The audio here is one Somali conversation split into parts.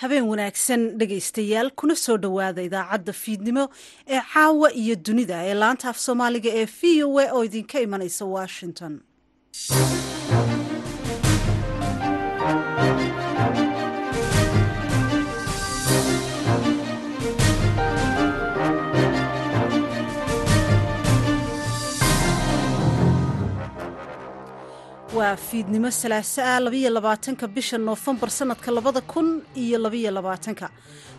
habeen wanaagsan dhegaystayaal kuna soo dhowaada idaacadda fiidnimo ee caawa iyo dunida ee laanta af soomaaliga ee v o a oo idinka imanaysa washington waa fiidnimo salaaso ah labaiyo labaatanka bisha noofembar sanadka labada kun iyo labaiyo labaatanka.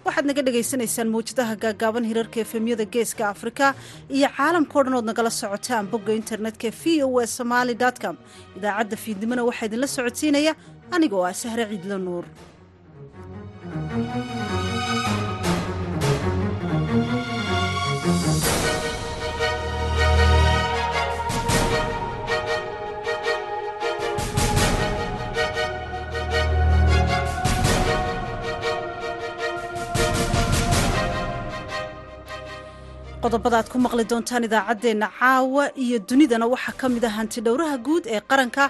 Waxaad naga dhagaysanaysaan mawjadaha gaagaaban hirarka efemyada geeska afrika iyo caalamkao dhan ood nagala socotaan bogga internetka v o a somaali com. Idaacadda fiidnimona waxaa idinla socodsiinaya anigoo ah sahre ciidlo nuur qodobada aad ku maqli doontaan idaacaddeenna caawa iyo dunidana waxaa ka mid ah hantidhowraha guud ee qaranka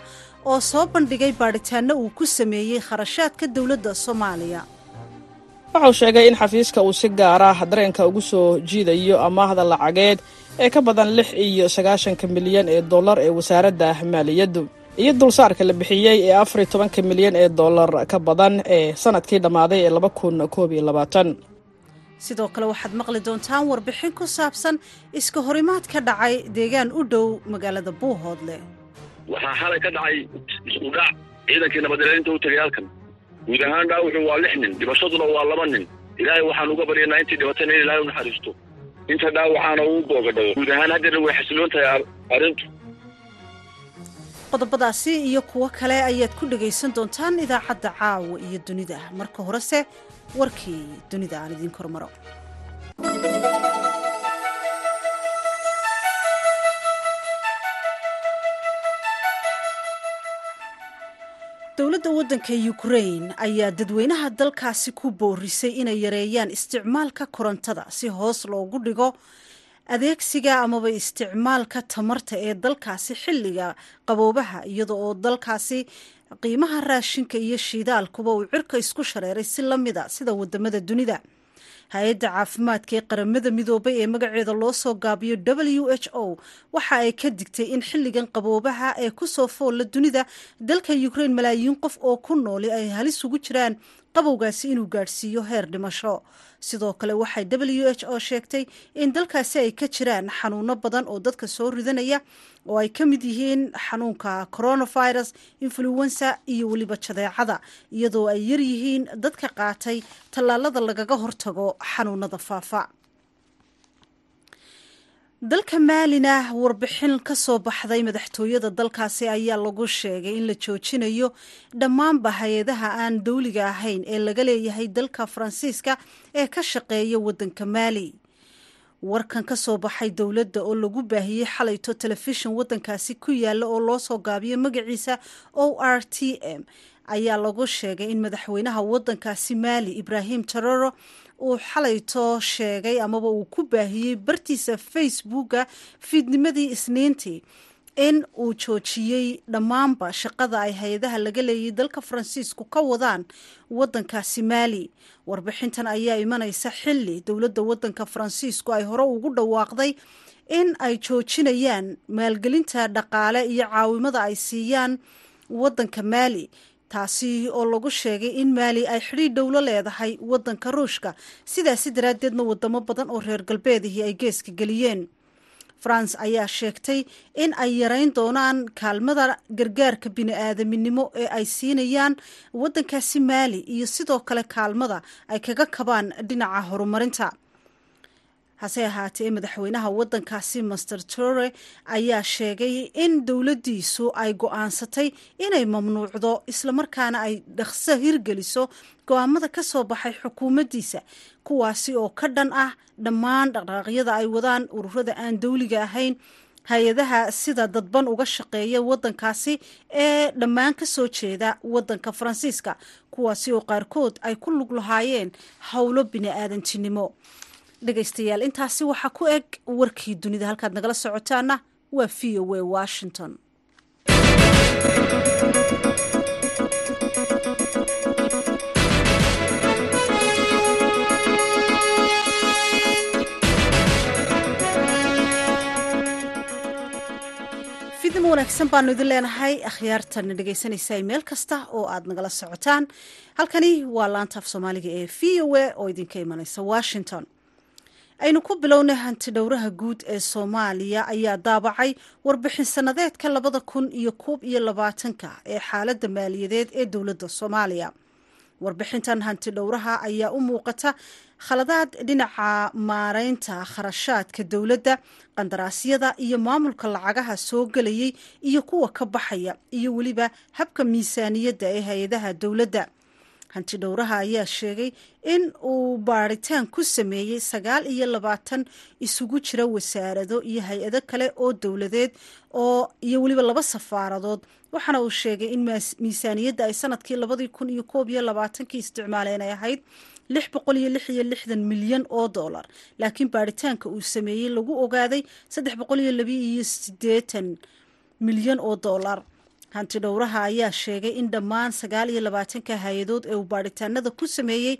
oo soo bandhigay baadhitaanno uu ku sameeyey kharashaadka dowladda soomaaliya. Wuxuu sheegay in xafiiska uu si gaar ah dareenka ugu soo jiidayo amaahda lacageed ee ka badan lix iyo sagaashanka milyan ee dollar ee wasaaradda maaliyaddu iyo dulsaarka la bixiyey ee afar iyo tobanka milyan ee dollar ka badan ee sannadkii dhammaaday ee laba kun koob iyo labaatan sidoo kale waxaad maqli doontaan warbixin ku saabsan iska horimaad ka dhacay deegaan u dhow magaalada buuhoodle. Waxaa xalay ka dhacay isku dhac ciidankii nabadgelyinta u tegay halkan. Guud ahaan dhaawuxu waa lix nin dhibashaduna waa laba nin. Ilaahay waxaan uga baryanaa intii dhibatayna in ilaahay u naxariisto. Inta dhaawacaana uu boogadhayo guud ahaan haddeena way xasiloon tahay arrintu. Qodobadaasi iyo kuwo kale ayaad ku dhagaysan doontaan idaacadda caawa iyo dunida. Marka horese warkii dunida aan idiin kormaro. Dowladda waddanka ukrain ayaa dadweynaha dalkaasi ku boorisay inay yareeyaan isticmaalka korontada si hoos loogu dhigo adeegsiga amaba isticmaalka tamarta ee dalkaasi xilliga qaboobaha iyada oo dalkaasi qiimaha raashinka iyo shiidaalkuba uu cirka isku shareeray si lamida sida waddamada dunida. Hay'adda caafimaadka ee qaramada midoobay ee magaceeda loo soo gaabiyo w h o waxa ay ka digtay in xilligan qaboobaha ee ku soo foolla dunida dalka ukrain malaayiin qof oo ku nooli ay halis ugu jiraan qabowgaasi inuu gaadhsiiyo heer dhimasho. Sidoo kale waxay w h o sheegtay in dalkaasi ay ka jiraan xanuuno badan oo dadka soo ridanaya oo ay ka mid yihiin xanuunka coronavirus influenza iyo weliba jadeecada iyadoo ay yar yihiin dadka qaatay tallaalada lagaga hortago xanuunada faafa dalka maalina warbixin ka soo baxday madaxtooyada dalkaasi ayaa lagu sheegay in la joojinayo dhammaanba hay'adaha aan dowliga ahayn ee laga leeyahay dalka faransiiska ee ka shaqeeya waddanka maali warkan ka soo baxay dowladda oo lagu baahiyey xalayto telefishin waddankaasi ku yaalla oo loo soo gaabiyo magaciisa o r t m ayaa lagu sheegay in madaxweynaha waddankaasi maali ibraahim taroro uu xalayto sheegay amaba uu ku baahiyey bartiisa facebooka fiidnimadii isniintii. In uu joojiyey dhammaanba shaqada ay hay'adaha laga leeyay dalka faransiisku ka wadaan waddankaasi maali warbixintan ayaa imanaysa xilli dowladda waddanka faransiisku ay hore ugu dhawaaqday in ay joojinayaan maalgelinta dhaqaale iyo caawimada ay siiyaan waddanka maali taasi oo lagu sheegay in maali ay xidhiidh dhowlo leedahay waddanka ruushka. Sidaasi daraaddeedna wadamo badan oo reer galbeedihii ay geeska geliyeen. France ayaa sheegtay in ay yareyn doonaan kaalmada gargaarka bini-aadaminimo ee ay siinayaan waddankaasi maali iyo sidoo kale kaalmada ay kaga kabaan dhinaca horumarinta hase ahaatee madaxweynaha waddankaasi master tore ayaa sheegay in dowladdiisu ay go'aansatay inay mamnuucdo islamarkaana ay dhaqso hirgeliso go'aamada ka soo baxay xukuumaddiisa kuwaasi oo ka dhan ah dhammaan dhaqdhaqaaqyada ay wadaan ururada aan dowliga ahayn. Hay'adaha sida dadban uga shaqeeya waddankaasi ee dhammaan ka soo jeeda waddanka faransiiska kuwaasi oo qaarkood ay ku lug lahaayeen howlo bini-aadantinimo dhegaystayaal. Intaasi waxaa ku eg warkii dunida halkaad nagala socotaana waa v o a washington. Fidnimo wanaagsan baanu idin leenahay. Akhyaartana dhegaysanaysay meel kasta oo aad nagala socotaan. Halkani waa laanta af soomaaliga ee v o a oo idinka imanaysa washington aynu ku bilownay hanti dhowraha guud ee soomaaliya ayaa daabacay warbixin sanadeedka labada kun iyo koob iyo labaatanka ee xaaladda maaliyadeed ee dowladda soomaaliya. Warbixintan hanti dhowraha ayaa u muuqata khaladaad dhinaca maareynta kharashaadka dowladda qandaraasyada iyo maamulka lacagaha soo gelayay iyo kuwa ka baxaya iyo weliba habka miisaaniyadda ee hay'adaha dowladda hanti dhowraha ayaa sheegay in uu baaritaan ku sameeyey sagaal iyo labaatan isugu jira wasaarado iyo hay'ado kale oo dowladeed oo iyo weliba laba safaaradood waxaana uu sheegay in miisaaniyadda ay sannadkii labadii kun iyo koob iyo labaatankii isticmaaleen ay ahayd lix boqol iyo lix iyo lixdan milyan oo dollar. Laakiin baaritaanka uu sameeyey lagu ogaaday saddex boqol iyo labi iyo sideetan milyan oo dollar hanti dhowraha ayaa sheegay in dhammaan sagaal labaatanka hay'adood ee uu baaritaanada ku sameeyey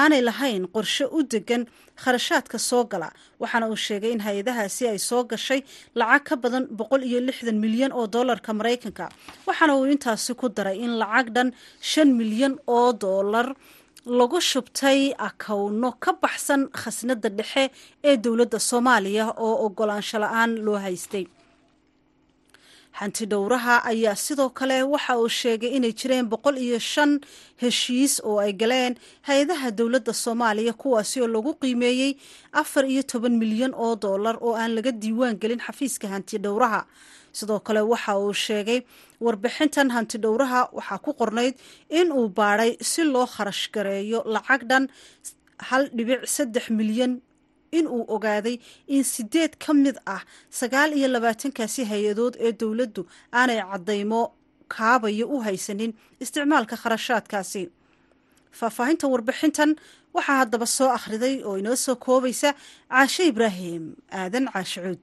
aanay lahayn qorshe u degan kharashaadka soo gala waxaana uu sheegay in hay'adahaasi ay soo gashay lacag ka badan boqol iyo lixdan milyan oo dollarka maraykanka waxaana uu intaasi ku daray in lacag dhan shan milyan oo dollar lagu shubtay akawno ka baxsan khasnada dhexe ee dowladda soomaaliya oo ogolaansho la'aan loo haystay hanti dhowraha ayaa sidoo kale waxa uu sheegay inay jireen boqol iyo shan heshiis oo ay galeen hay'adaha dowladda soomaaliya kuwaasi oo lagu qiimeeyey afar iyo toban milyan oo dollar oo aan laga diiwaan gelin xafiiska hanti dhowraha sidoo kale waxa uu sheegay warbixintan hanti dhowraha waxaa ku qornayd in uu baadhay si loo kharash gareeyo lacag dhan hal dhibic saddex milyan in uu ogaaday in sideed ka mid ah sagaal iyo labaatankaasi hay'adood ee dowladdu aanay caddaymo kaabayo u haysanin isticmaalka kharashaadkaasi. Faahfaahinta warbixintan waxaa haddaba soo akhriday oo inoo soo koobaysa caashe ibraahim aadan caashicuud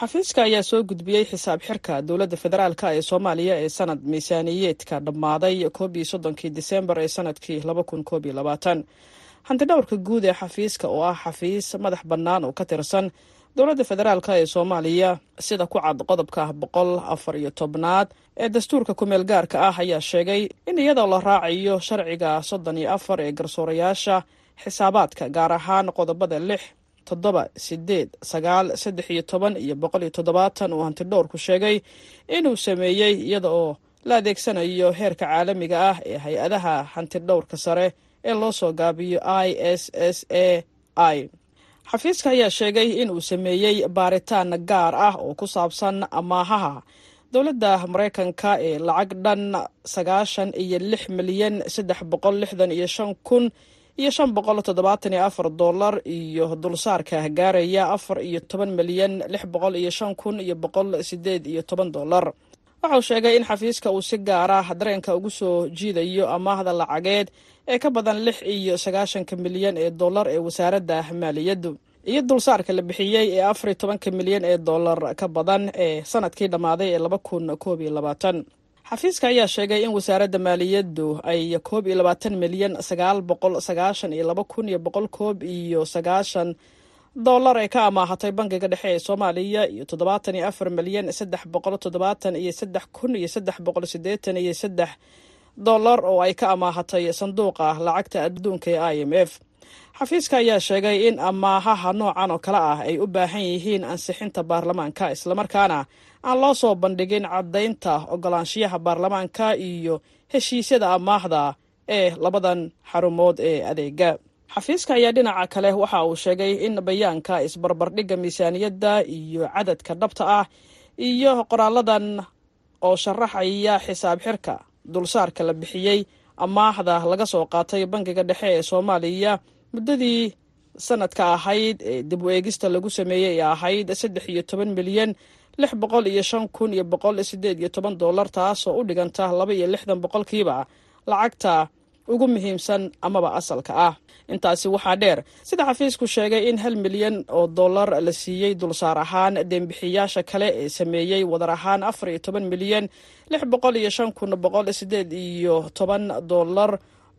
xafiiska ayaa soo gudbiyey xisaab xirka dowladda federaalk ee soomaaliya ee sanad miisaaniyeedka dhammaaday koob iyo soddonkii disembar ee sannadkii laba kun koob iyo labaatan hantidhowrka guud ee xafiiska oo ah xafiis madax bannaan oo ka tirsan dowladda federaalk ee soomaaliya sida ku cad qodobka boqol afar iyo tobnaad ee dastuurka kumeel gaarka ah ayaa sheegay in iyadoo la raacayo sharciga soddon iyo afar ee garsoorayaasha xisaabaadka gaar ahaan qodobada lix toddoba sideed sagaal saddex iyo toban iyo boqol iyo toddobaatan uu hantidhowrku sheegay inuu sameeyey iyada oo la adeegsanayo heerka caalamiga ah ee hay'adaha hantidhowrka sare ee loo soo gaabiyo i s s a i. Xafiiska ayaa sheegay in uu sameeyey baaritaan gaar ah oo ku saabsan amaahaha dowladda maraykanka ee lacag dhan sagaashan iyo lix milyan saddex boqol lixdan iyo shan kun iyo shan boqol toddobaatan iyo afar dollar iyo dulsaarka gaaraya afar iyo toban milyan lix boqol iyo shan kun iyo boqol sideed iyo toban dollar waxauu sheegay in xafiiska uu si gaar ah dareenka ugu soo jiidayo amaahda lacageed ee ka badan lix iyo sagaashanka milyan ee dollar ee wasaaradda maaliyaddu iyo dulsaarka la bixiyey ee afar iyo tobanka milyan ee dollar ka badan ee sannadkii dhammaaday ee laba kun koob iyo labaatan. Xafiiska ayaa sheegay in wasaaradda maaliyaddu ay koob iyo labaatan milyan sagaal boqol sagaashan iyo laba kun iyo boqol koob iyo sagaashan dollar ee ka amaahatay bangiga dhexe ee soomaaliya iyo toddobaatan iyo afar milyan saddex boqol toddobaatan iyo saddex kun iyo saddex boqol siddeetan iyo saddex dollar oo ay ka amaahatay sanduuqa lacagta adduunka ee i m f. Xafiiska ayaa sheegay in amaahaha noocan oo kale ah ay u baahan yihiin ansixinta baarlamaanka islamarkaana aan loo soo bandhigin caddaynta ogolaanshiyaha baarlamaanka iyo heshiisyada amaahda ee labadan xarumood ee adeega xafiiska ayaa dhinaca kale waxa uu sheegay in bayaanka isbarbardhigga miisaaniyadda iyo cadadka dhabta ah iyo qoraaladan oo sharaxaya xisaab xirka. Dulsaarka la bixiyey amaahda laga soo qaatay bangiga dhexe ee soomaaliya muddadii sanadka ahayd ee dib u eegista lagu sameeyey ee ahayd saddex iyo toban milyan lix boqol iyo shan kun iyo boqol sideed iyo toban dollar taasoo u dhiganta laba iyo lixdan boqolkiiba lacagta ugu muhiimsan amaba asalka ah. Intaasi waxaa dheer sida xafiisku sheegay in hal milyan oo dollar la siiyey dulsaar ahaan deembixiyaasha kale ee sameeyey wadar ahaan afar iyo toban milyan lix boqol iyo shan kun boqol sideed iyo toban dollar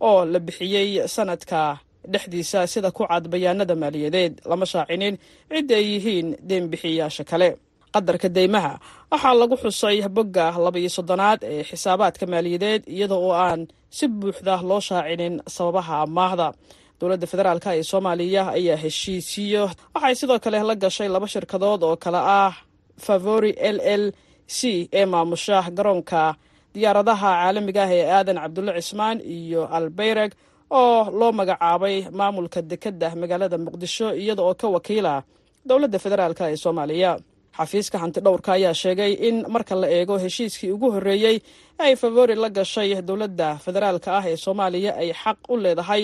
oo la bixiyey sanadka dhexdiisa sida ku cad bayaanada maaliyadeed. Lama shaacinin cidda ay yihiin deembixiyaasha kale. Qadarka deymaha waxaa lagu xusay bogga laba-iyo soddonaad ee xisaabaadka maaliyadeed iyada oo aan si buuxda loo shaacinin sababaha amaahda dowladda federaalk ee soomaaliya ayaa heshiisiyo. Waxay sidoo kale la gashay laba shirkadood oo kale ah. Favori l l c ee maamusha garoonka. Diyaaradaha caalamiga ah ee aadan cabdulle cismaan iyo albeyreg oo loo magacaabay maamulka dekedda magaalada muqdisho iyada oo ka wakiila dowladda federaalk ee soomaaliya xafiiska hanti dhowrka ayaa sheegay in marka la eego heshiiskii ugu horreeyey ay favori la gashay dowladda federaalk ah ee soomaaliya ay xaq u leedahay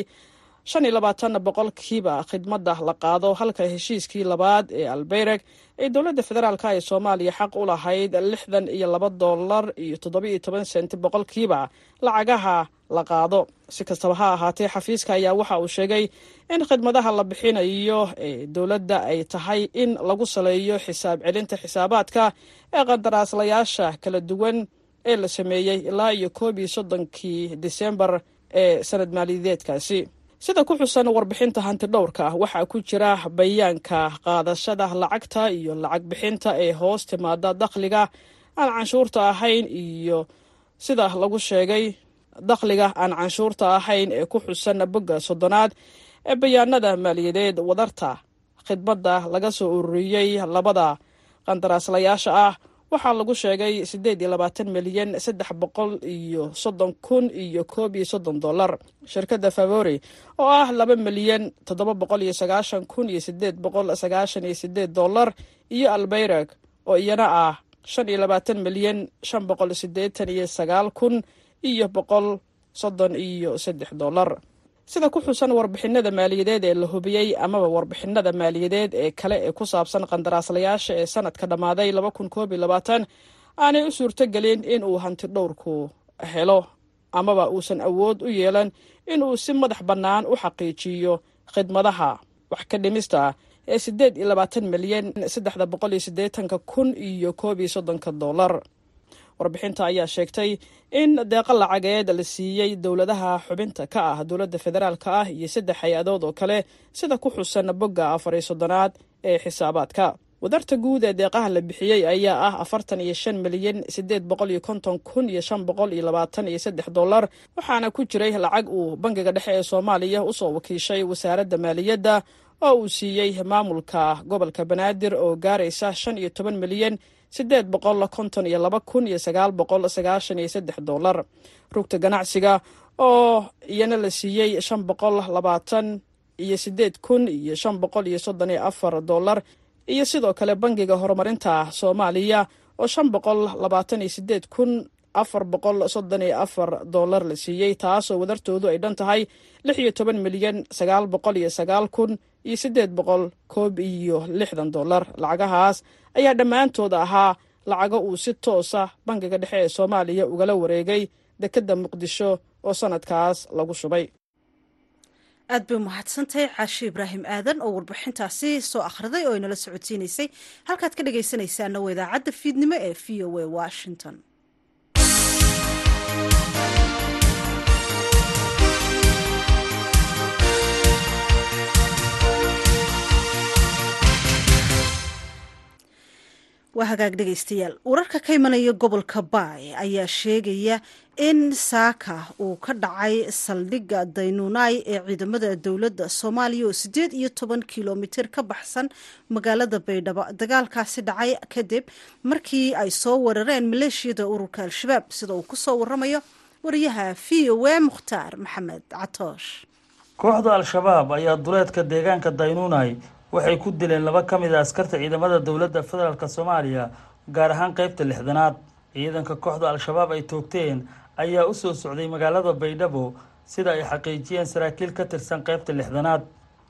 shan iyo labaatan boqolkiiba khidmadda la qaado halka heshiiskii labaad ee albeyreg ay dowladda federaalk ee soomaaliya xaq u lahayd lixdan iyo laba dollar iyo toddoba-iyo toban senti boqolkiiba lacagaha la qaado. Si kastaba ha ahaatee xafiiska ayaa waxa uu sheegay in khidmadaha la bixinayo ee dowladda ay tahay in lagu saleeyo xisaab celinta xisaabaadka ee qandaraaslayaasha kala duwan ee la sameeyey ilaa iyo koob iyo soddonkii disembar ee sanad maaliyadeedkaasi. Sida ku xusan warbixinta hanti dhowrka ah waxaa ku jira bayaanka qaadashada lacagta iyo lacag bixinta ee hoos timaada dakhliga aan canshuurta ahayn iyo sida lagu sheegay dakhliga aan canshuurta ahayn ee ku xusan bogga soddonaad ee bayaanada maaliyadeed wadarta. Khidmadda laga soo ururiyey labada qandaraaslayaasha ah waxaa lagu sheegay siddeed iyo labaatan milyan saddex boqol iyo soddon kun iyo koob iyo soddon dollar. Shirkadda favori oo ah laba milyan toddoba boqol iyo sagaashan kun iyo siddeed boqol sagaashan iyo siddeed dollar iyo albeyreg oo iyana ah shan iyo labaatan milyan shan boqol siddeetan iyo sagaal kun iyo boqol soddon iyo saddex dollar. Sida ku xusan warbixinada maaliyadeed ee la hubiyey amaba warbixinada maaliyadeed ee kale ee ku saabsan qandaraaslayaasha ee sanadka dhammaaday laba kun koob iyo labaatan aanay u suurtogelin in uu hanti dhowrku helo. Amaba uusan awood u yeelan in uu si madax bannaan u xaqiijiyo khidmadaha. Wax ka dhimista ee siddeed iyo labaatan milyan saddexda boqol iyo siddeetanka kun iyo koob iyo soddonka dollar warbixinta ayaa sheegtay in deeqo lacageed la siiyey dowladaha xubinta ka ah dowladda federaalk ah iyo saddex hay'adood oo kale sida ku xusan bogga afar iyo soddonaad ee xisaabaadka. Wadarta guud ee deeqaha la bixiyey ayaa ah afartan iyo shan milyan siddeed boqol iyo konton kun iyo shan boqol iyo labaatan iyo saddex dollar waxaana ku jiray lacag uu bangiga dhexe ee soomaaliya u soo wakiishay wasaaradda maaliyadda oo uu siiyey maamulka gobolka banaadir oo gaaraysa shan iyo toban milyan siddeed boqol konton iyo laba kun iyo sagaal boqol sagaashan iyo saddex dollar. Rugta ganacsiga oo iyana la siiyey shan boqol labaatan iyo siddeed kun iyo shan boqol iyo soddon iyo afar dollar. Iyo sidoo kale bangiga horumarinta soomaaliya oo shan boqol labaatan iyo siddeed kun afar boqol soddon iyo afar dollar la siiyey taasoo wadartoodu ay dhan tahay lix iyo toban milyan sagaal boqol iyo sagaal kun iyo siddeed boqol koob iyo lixdan dollar. Lacagahaas ayaa dhammaantooda ahaa lacago uu si toosa bangiga dhexe ee soomaaliya ugala wareegay dekedda muqdisho oo sanadkaas lagu shubay. Aad bay umahadsantahay caashi ibraahim aadan oo warbixintaasi soo akhriday oo inala socodsiinaysay. Halkaad ka dhagaysanaysaana waa idaacadda fiidnimo ee v o a washington waa hagaag dhegaystayaal wararka ka imanaya gobolka baay ayaa sheegaya in saaka uu ka dhacay saldhigga daynuunaay ee ciidamada dowladda soomaaliya oo siddeed iyo toban kilomitir ka baxsan magaalada baydhabo. Dagaalkaasi dhacay kadib markii ay soo weerareen maleeshiyada ururka al-shabaab. Sida uu ku soo waramayo wariyaha v o a mukhtaar maxamed catoosh kooxda al-shabaab ayaa duleedka deegaanka daynuunay waxay ku dileen laba ka mid a askarta ciidamada dowladda federaalk soomaaliya gaar ahaan qeybta lixdanaad. Ciidanka kooxda al-shabaab ay toogteen ayaa u soo socday magaalada baydhabo sida ay xaqiijiyeen saraakiil ka tirsan qeybta lixdanaad.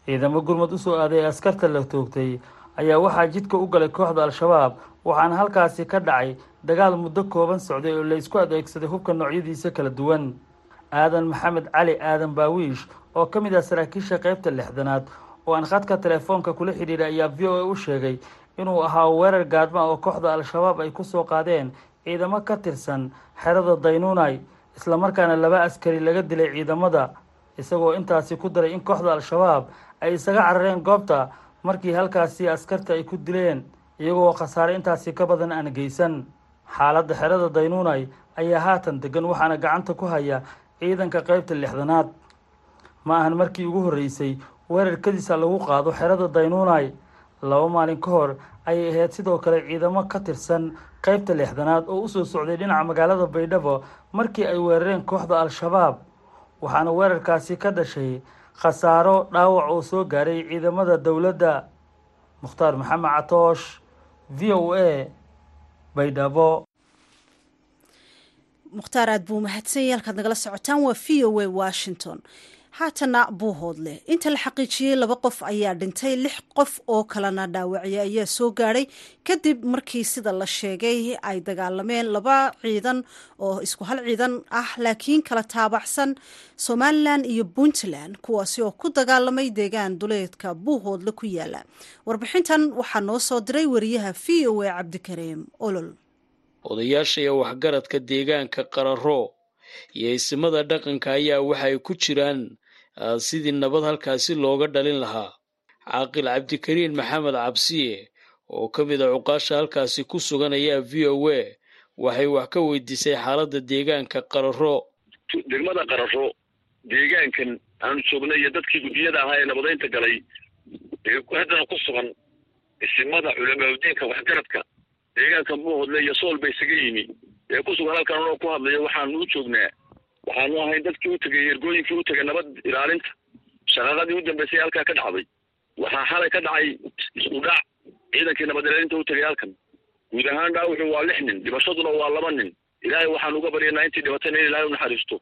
Ciidamo gurmud u soo aaday ee askarta la toogtay ayaa waxaa jidka u galay kooxda al-shabaab waxaana halkaasi ka dhacay dagaal muddo kooban socday oo la isku adeegsaday hubka noocyadiisa kala duwan. Aadan maxamed cali aadan baawiish oo ka mid ah saraakiisha qeybta lixdanaad oo aan khadka telefoonka kula xidhiidhay ayaa v o a u sheegay inuu ahaa weerar gaadma oo kooxda al-shabaab ay ku soo qaadeen ciidamo ka tirsan xerada daynuunay islamarkaana laba askari laga dilay ciidamada isagoo intaasi ku daray in kooxda al-shabaab ay isaga carareen goobta markii halkaasi askarta ay ku dileen iyagoo khasaare intaasi ka badan aan geysan. Xaaladda xerada daynuunay ayaa haatan degan waxaana gacanta ku haya ciidanka qeybta lixdanaad. Ma ahan markii ugu horreysay weerar kadisa lagu qaado xerada daynuunay laba maalin ka hor ayay ahayd sidoo kale ciidamo ka tirsan qeybta lixdanaad oo u soo socday dhinaca magaalada baydhabo markii ay weerareen kooxda al-shabaab waxaana weerarkaasi ka dhashay khasaaro dhaawac oo soo gaaray ciidamada dowladda. Mukhtaar maxamed catoosh v o a baydhabo mukhtaar aad buu mahadsanyay halkaad nagala socotaan waa v o a washington haatana buuhoodle inta la xaqiijiyey laba qof ayaa dhintay lix qof oo kalena dhaawacya ayaa soo gaadhay kadib markii sida la sheegay ay dagaalameen laba ciidan oo isku hal ciidan ah laakiin kala taabacsan somalilan iyo puntland kuwaasi oo ku dagaalamay deegaan duleedka buuhoodle ku yaalla. Warbixintan waxaa noo soo diray wariyaha v o a cabdikareem olol. Iyo waxgaradka deegaanka qararo iyo isimada dhaqanka ayaa waxay ku jiraan sidii nabad halkaasi looga dhalin lahaa. Caaqil cabdikariin maxamed cabsiye oo ka mid a cuqaasha halkaasi ku sugan ayaa v o a waxay wax ka weydiisay xaaladda deegaanka qararo degmada qararo deegaankan aanu joognay iyo dadkii guddiyada ahaa ee nabadeynta galay haddana ku sugan isimada culamaauddiinka waxgaradka deegaankan buuhodle iyo sool ba isaga yimi. Ee ku sugan halkan anoo ku hadlaya waxaanu u joognaa waxaanu ahayn dadkii u tegay ergooyinkii u tegay nabad ilaalinta. Shaqaaqadii u dambeysay halkaa ka dhacday. Waxaa xalay ka dhacay isku dhac ciidankii nabad ilaalinta u tegay halkan. Guud ahaan dhaawaxu waa lix nin. Dhibashaduna waa laba nin. Ilaahay waxaan uga baryanaa intii dhibatayna in ilaahay u naxariisto.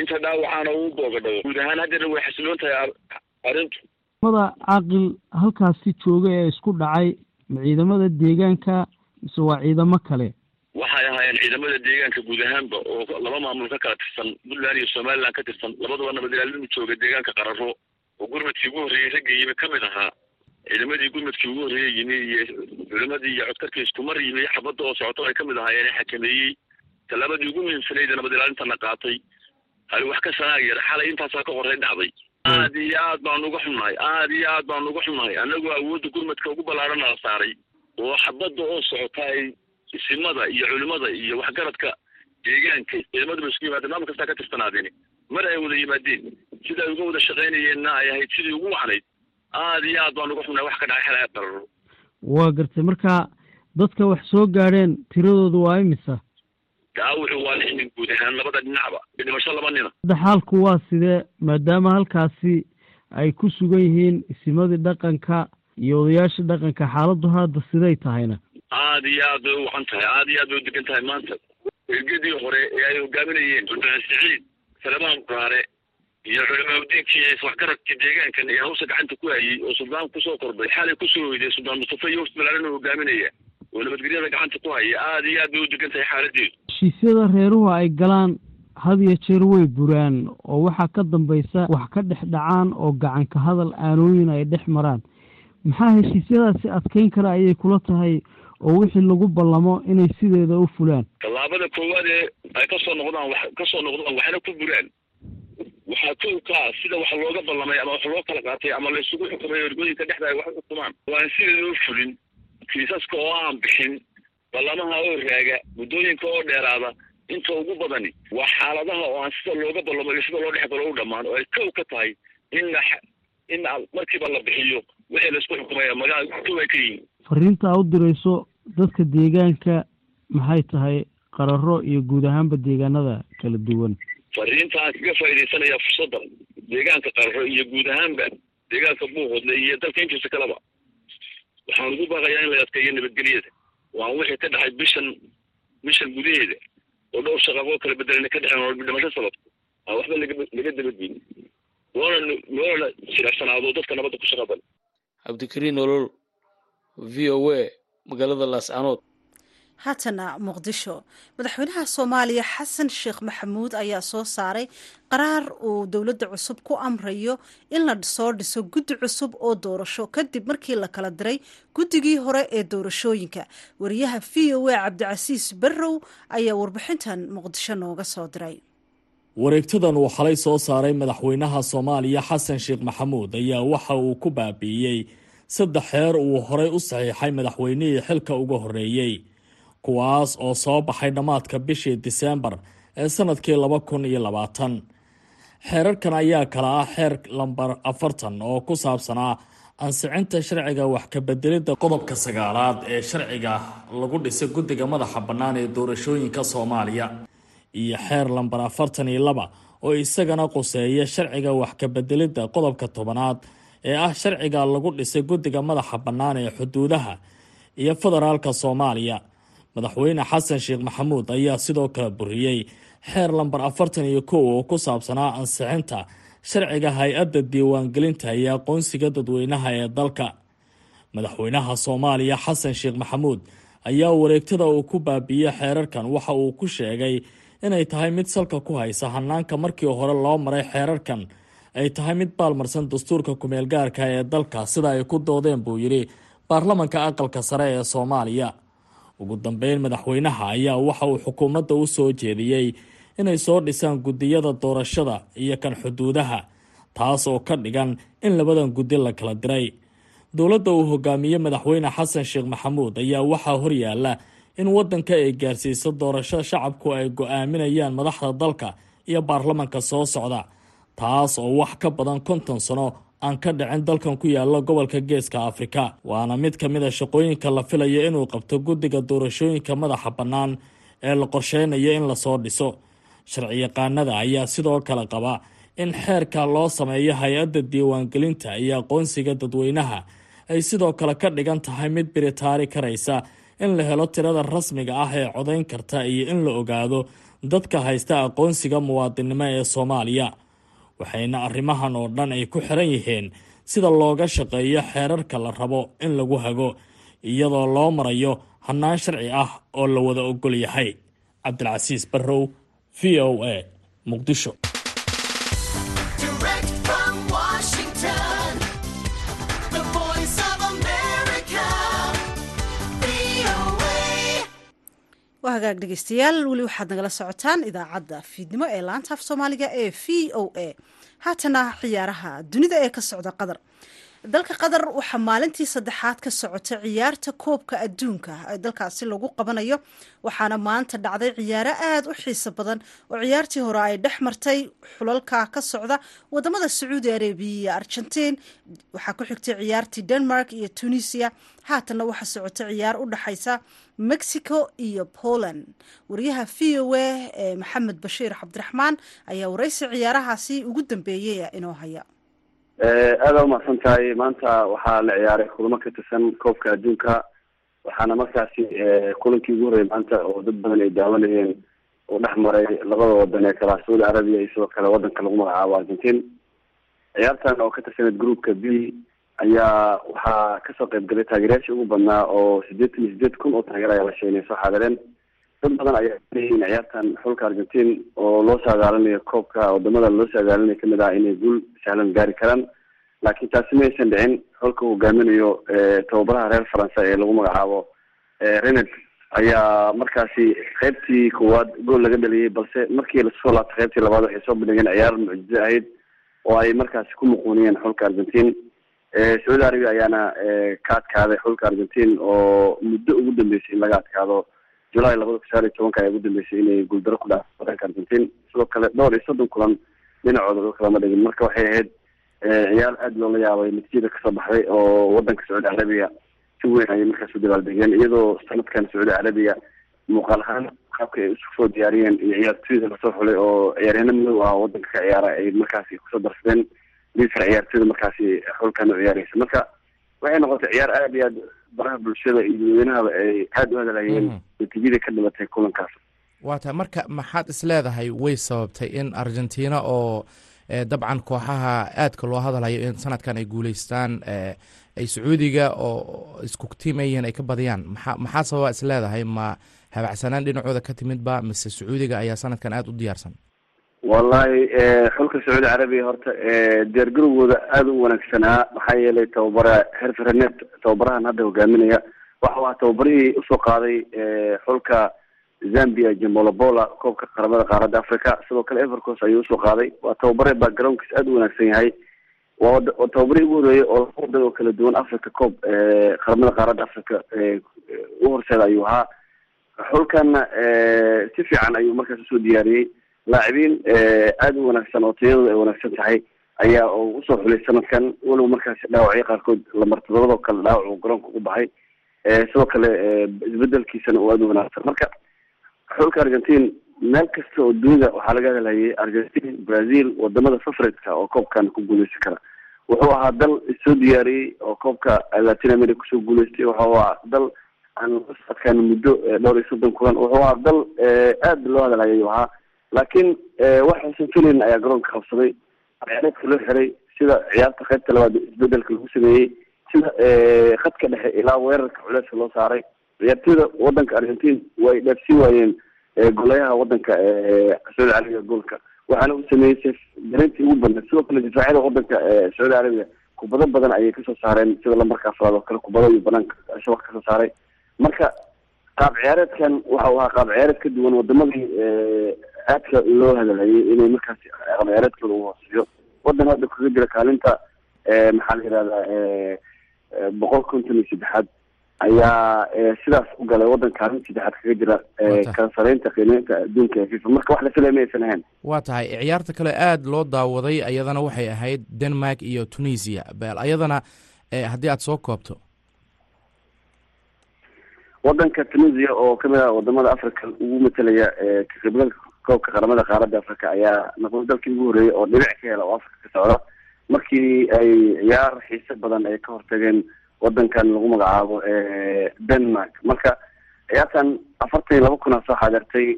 Inta dhaawacaana uu boogadhawo guud ahaan haddeena way xasiloon tahay arrintu. Mada caaqil halkaasi jooga ee isku dhacay ma ciidamada deegaanka mise waa ciidamo kale waxay ahaayeen ciidamada deegaanka guud ahaanba oo laba maamul ka kala tirsan puntland iyo somaliland ka tirsan labadaba nabad ilaalinu jooga deegaanka qararo oo gurmadkii ugu horreeyey ragga yimi ka mid ahaa. Ciidamadii gurmadkii ugu horreeyey yimi iyo culimadii iyo codkarkii iskumar yimi xabadda oo socoto ay ka mid ahaayeen ee xakameeyey. Tallaabadii ugu muhiimsanayd nabad ilaalintana qaatay. Hali wax ka sanaagya xalay intaasaa ka horey dhacday. Aad iyo aad baanu uga xunnahay aad iyo aad baanu uga xunnahay. Annagoo awoodda gurmadka ugu ballaarana la saaray oo xabadda oo socota ay isimada iyo culimada iyo waxgaradka deegaanka ciidamadaba isku yimaadeen maamul kastaa ka tirsanaadeen mar ay wada yimaadeen sida ay uga wada shaqaynayeenna ay ahayd sidii ugu wacnayd aad iyo aad baan uga xunnahay wax ka dhacay xalaa qararo waa gartay. Marka dadka wax soo gaadheen tiradoodu waa imisa? Daawuxu waa lix nin guud ahaan labada dhinacba dhimasho laba nina. Hadda xaalku waa sidee? Maadaama halkaasi ay ku sugan yihiin isimadii dhaqanka iyo odayaashii dhaqanka xaaladdu hadda siday tahayna aad iyo aad bay u wacan tahay aad iyo aad bay u degan tahay maanta. Ergadii hore ee ay hogaaminayeen sultaan siciid salamaan buraare iyo culamaauddiinkii waxgaradkii deegaankan ee hawsa gacanta ku hayey oo suldaan ku soo kordhay. Xalay ku soo weyday suldaan mustafa iyo wafd ballaaran oo hogaaminaya oo nabadgelyada gacanta ku haya aad iyo aad bay u degan tahay xaaladeedu heshiisyada reeruhu ay galaan had iyo jeer way buraan oo waxaa ka dambaysa wax ka dhex dhacaan oo gacanka hadal aanooyin ay dhex maraan. Maxaa heshiisyadaasi adkeyn kara ayay kula tahay oo wixii lagu ballamo inay sideeda u fulaan. Tallaabada koowaad ee ay ka soo noqdaan wax ka soo noqdaan waxna ku buraan waxaa kow kaa sida wax looga ballamay ama wax loo kala qaatay ama laysugu xukumay ergooyinka dhexda ay wax u xukumaan waan sida loo fulin kiisaska oo aan bixin ballamaha oo raaga muddooyinka oo dheeraada. Inta ugu badani waa xaaladaha oo aan sida looga ballamo iyo sida loo dhex galo u dhammaan oo ay kow ka tahay in in markiiba la bixiyo wixii laysku xukumaya magaa kow ay ka yihiin fariinta aa u dirayso dadka deegaanka maxay tahay qararo iyo guud ahaanba deegaanada kala duwan. Fariinta aan kaga faaidaysanaya fursadda deegaanka qararo iyo guud ahaanba deegaanka buuhodle iyo dalka intiisa kaleba. Waxaan ugu baaqayaa in la adkeeyo nabadgelyada. Waan wixii ka dhacay bishan bishan gudaheeda oo dhowr shaqaqoo kala bedelana ka dhexeen oo dhimasho sababto aan waxba laga laga dabadgeyn loona loona jiracsanaado dadka nabadda ku shaqadan cabdikariin nolol v o a magaalada laascanood haatana muqdisho madaxweynaha soomaaliya xasan sheekh maxamuud ayaa soo saaray qaraar uu dowladda cusub ku amrayo in la soo dhiso guddi cusub oo doorasho kadib markii la kala diray guddigii hore ee doorashooyinka. Wariyaha v o a cabdicasiis barrow ayaa warbixintan muqdisho nooga soo diray. Wareegtadan uu xalay soo saaray madaxweynaha soomaaliya xasan sheekh maxamuud ayaa waxa uu ku baabi'iyey saddex xeer uu horay u saxiixay madaxweynihii xilka uga horreeyey kuwaas oo soo baxay dhammaadka bishii diseembar ee sannadkii laba kun iyo labaatan. Xeerarkan ayaa kala ah xeer lambar afartan oo ku saabsanaa ansicinta sharciga wax ka bedelidda qodobka sagaalaad ee sharciga lagu dhisay guddiga madaxa bannaan ee doorashooyinka soomaaliya iyo xeer lambar afartan iyo laba oo isagana quseeya sharciga wax ka bedelidda qodobka tobanaad ee ah sharciga lagu dhisay guddiga madaxa bannaan ee xuduudaha iyo federaalka soomaaliya. Madaxweyne xasan sheekh maxamuud ayaa sidoo kale buriyey xeer lambar afartan iyo kow oo ku saabsanaa ansixinta sharciga hay'adda diiwaangelinta iyo aqoonsiga dadweynaha ee dalka. Madaxweynaha soomaaliya xasan sheekh maxamuud ayaa wareegtada uu ku baabiiyey xeerarkan waxa uu ku sheegay inay tahay mid salka ku haysa hanaanka markii hore loo maray xeerarkan ay tahay mid baalmarsan dastuurka kumeel gaarka ee dalka sida ay ku doodeen buu yidhi baarlamanka aqalka sare ee soomaaliya. Ugu dambeyn madaxweynaha ayaa waxa uu xukuumadda u soo jeediyey inay soo dhisaan guddiyada doorashada iyo kan xuduudaha taas oo ka dhigan in labadan guddi la kala diray. Dowladda uu hogaamiyey madaxweyne xasan sheekh maxamuud ayaa waxaa horyaala in waddanka ay gaarsiiso doorasho shacabku ay go'aaminayaan madaxda dalka iyo baarlamanka soo socda taas oo wax ka badan konton sano aan ka dhicin dalkan ku yaalla gobolka geeska afrika. Waana mid ka mid a shaqooyinka la filayo inuu qabto guddiga doorashooyinka madaxa bannaan ee la qorsheynayo in la soo dhiso. Sharciyaqaanada ayaa sidoo kale qaba in xeerka loo sameeyo hay'adda diiwaangelinta iyo aqoonsiga dadweynaha ay sidoo kale ka dhigan tahay mid biritaari karaysa in la helo tirada rasmiga ah ee codayn karta iyo in la ogaado dadka haysta aqoonsiga muwaadinnimo ee soomaaliya waxayna arrimahan oo dhan ay ku xiran yihiin sida looga shaqeeyo xeerarka la rabo in lagu hago iyadoo loo marayo hannaan sharci ah oo la wada ogol yahay. Cabdilcasiis barrow v o a muqdisho waa hagaag dhegeystayaal weli waxaad nagala socotaan idaacadda fiidnimo ee laanta af soomaaliga ee v o a. Haatana ciyaaraha dunida ee ka socda qatar dalka qatar waxaa maalintii saddexaad ka socota ciyaarta koobka adduunka. Dalkaasi lagu qabanayo waxaana maanta dhacday ciyaaro aada u xiiso badan oo ciyaartii hore ay dhex martay xulalka ka socda waddamada sacuudi arabiya iyo argentiin. Waxaa ku xigtay ciyaartii denmark iyo tunisia. Haatanna waxaa socota ciyaar u dhexaysa mexico iyo poland. Wariyaha v o a ee maxamed bashiir cabdiraxmaan ayaa waraysi ciyaarahaasi ugu dambeeyey inoo haya aada umahadsan tahay maanta waxaa la ciyaaray kulamo ka tirsan koobka adduunka. Waxaana markaasi kulankii ugu horreeyay maanta oo dad badan ay daawanayeen uu dhex maray labada wadan ee kala saudi arabiya iyo sidoo kale wadanka lagu magacaabo argentin ciyaartan oo ka tirsaneed groupka b ayaa waxaa ka soo qayb galay taageerayaashii ugu badnaa oo sideetan iyo sideed kun oo taageer ayaa la sheegay inay soo xaadireen dad badan ayaa leeyihiin ciyaartan xulka argentin oo loo saadaalinayo koobka waddamada loo saadaalinayo ka mid ah inay guul sahlan gaari karaan. Laakiin taasi ma aysan dhicin xulka hogaaminayo tababaraha reer faransa ee lagu magacaabo renard ayaa markaasi qeybtii koowaad gool laga dhaliyay balse markii la soo laabtay qeybtii labaad waxay soo bandhigeen ciyaar mucjizo ahayd oo ay markaasi ku muquuniyeen xulka argentin sacuudi arabiya ayaana ka adkaaday xulka argentin oo muddo ugu dambeysay in laga adkaado julaay labada kun sagaal iyo tobanka ayaa ugu dambeysay inay guuldaro ku dhaafo wadanka argentin sidoo kale dhowr iyo soddon kulan dhinacooda dhulka lama dhigin. Marka waxay ahayd ciyaar aada loola yaabay natiijada ka soo baxday oo wadanka sacuudi carabiya si weyn ayay markaas u dabaaldegeen iyadoo sanadkan sacuudi carabiya muuqaal ahaan qaabka ay isu soo diyaariyeen iyo ciyaartooyda la soo xulay oo ciyaaryaano madow ah wadanka ka ciyaara ay markaasi ku soo darsadeen. Liiska ciyaartooyda markaasi xulkan u ciyaareysa marka waxay noqotay ciyaar aada iyo aad baraha bulshada iyo dadweynahaba ay aada u hadalhayeen natiijada ka dhimatay kulankaas. Waa tahay marka maxaad is leedahay way sababtay in argentina oo dabcan kooxaha aadka loo hadalhayo in sanadkan ay guuleystaan ay sacuudiga oo isku tiimayeen ay ka badiyaan. Maa maxaa sababa is leedahay? Ma habacsanaan dhinacooda ka timidba mise sacuudiga ayaa sanadkan aada u diyaarsan wallahi xulka sacuudi carabiya horta diyaargarowgooda aada u wanaagsanaa. Maxaa yeelay tababara herferenet tababarahan hadda hogaaminaya. Waxa waa tababarihii u soo qaaday xulka zambia jemolobola koobka qaramada qaaradda africa sidoo kale evercos ayuu u soo qaaday. Waa tababare backgroundkiis aada u wanaagsan yahay. Waa tababarihii ugu horeeyey oo laba wadan oo kala duwan africa coob qaramada qaaradda africa u horseeda ayuu ahaa. Xulkanna si fiican ayuu markaas u soo diyaariyey laacibiin aada u wanaagsan oo tayadooda ay wanaagsan tahay ayaa u soo xulay sanadkan walow markaasi dhaawacyo qaarkood lamartadoodo kale dhaawac uu garoonka ugu baxay sidoo kale isbedelkiisana uu aada u wanaagsan marka xulka argentine meel kasta oo dunida waxaa laga hadlayay argentine brazil waddamada favoritka oo koobkan ku guuleysan kara wuxuu ahaa dal soo diyaariyey oo koobka latin america ku soo guuleystay wuxuu ahaa dal aan adkaan muddo dhowr iyo soddon kulan wuxuu ahaa dal aada loo hadalhayay ahaa laakiin waxaysan filayn ayaa garoonka qabsaday. Ciyaareedka loo xiray sida ciyaarta qaybta labaad isbeddelka lagu sameeyey sida khadka dhexe ilaa weerarka culeyska loo saaray. Ciyaartooyda wadanka argentine way dhaafsii waayeen golayaha wadanka sacuudi carabiga goolka. Waxaana uu sameeyey dareyntii ugu badneed sidoo kale difaacyada wadanka sacuudi carabiga kubado badan ayay ka soo saareen sida lambarka afraad oo kale kubado iyo banaanka shabaq ka soo saaray. Marka qaab ciyaareedkan waxa uu ahaa qaab ciyaareed ka duwan wadamadii aadka loo hadalhayay inay markaasi qaab ciyaareedkooda u hooseeyo wadan hadda kaga jira kaalinta maxaa la yihahdaa boqol konton iyo saddexaad ayaa sidaas u galay wadan kaalin saddexaad kaga jira kala sareynta qiimeynta adduunka ee fifa. Marka wax la filay ma aysan ahayn. Waa tahay. Ciyaarta kale aada loo daawaday ayadana waxay ahayd denmark iyo tunisia. Bel ayadana haddii aada soo koobto. Wadanka tunisia oo ka mid ah waddamada africa ugu matelaya ka koobka qaramada qaaradda africa ayaa noqday dalkii ugu horeeyay oo dhibic ka hela oo africa ka socda markii ay ciyaar xiise badan ay ka hortageen wadankan lagu magacaabo denmark. Marka ciyaartan afartan iyo laba kun aa soo xaadirtay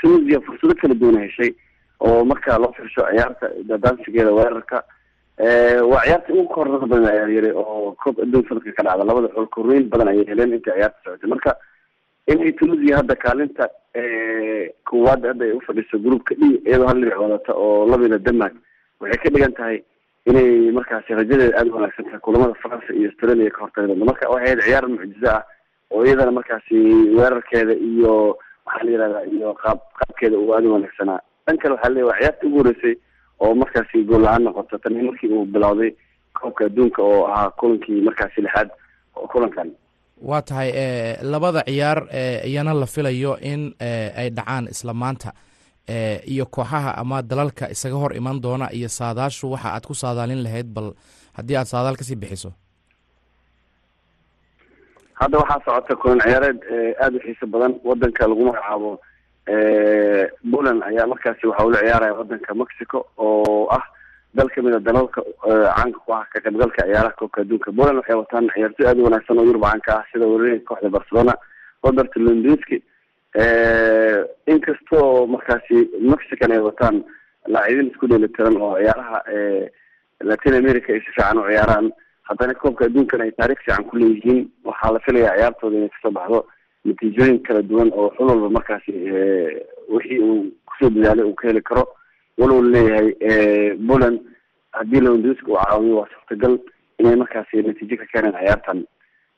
tunisia fursado kala duwana heshay oo marka loo firsho ciyaarta dadansigeeda weerarka waa ciyaarta ugu korada badan ayaa yiri oo koob adduun sanadka ka dhacda. Labada xul korweyn badan ayay heleen inta ciyaarta socotay. Marka inay tunisia hadda kaalinta koowaad hadda ay ufadhiso groupka d iyadoo hal dhinac wadata oo labida denmark waxay ka dhigan tahay inay markaasi rajadeeda aada u wanaagsan tahay kulamada faransa iyo australia ka hortagi doonto marka waxay ahayd ciyaar mucjizo ah oo iyadana markaasi weerarkeeda iyo waxaa la yihahdaa iyo qaab qaabkeeda uu aada u wanaagsanaa. Dhan kale waxaa leeya waa ciyaarta ugu horeysay oo markaasi gool la'aan noqoto tani markii uu bilowday koobka adduunka oo ahaa kulankii markaasi lixaad kulankan waa tahay labada ciyaar iyana la filayo in ay dhacaan isla maanta iyo kooxaha ama dalalka isaga hor iman doona iyo saadaashu waxa aad ku saadaalin lahayd bal haddii aad saadaal ka sii bixiso. Hadda waxaa socota kulan ciyaareed aada u xiiso badan wadanka lagu magacaabo poland ayaa markaasi waxa ula ciyaaraya wadanka mexico oo ah dal ka mid a dalalka caanka ku ah ka qaybgalka ciyaaraha koobka adduunka poland waxay wataan ciyaartoy aada u wanaagsan oo yurub caanka ah sida weerareenka kooxda barcelona robert londinski inkastoo markaasi mexican ay wataan laacibiin isku dheelitiran oo ciyaaraha latin america ay si fiican u ciyaaraan. Haddana koobka adduunkan ay taarikh fiican ku leeyihiin waxaa la filayaa ciyaartooda inay ka soo baxdo natiijooyin kala duwan oo xul walba markaasi wixii uu ku soo dadaalay uu ka heli karo walow leeyahay poland haddii londinski uu caawiyo waa suurtagal inay markaasi natiijo ka keeneen ciyaartan.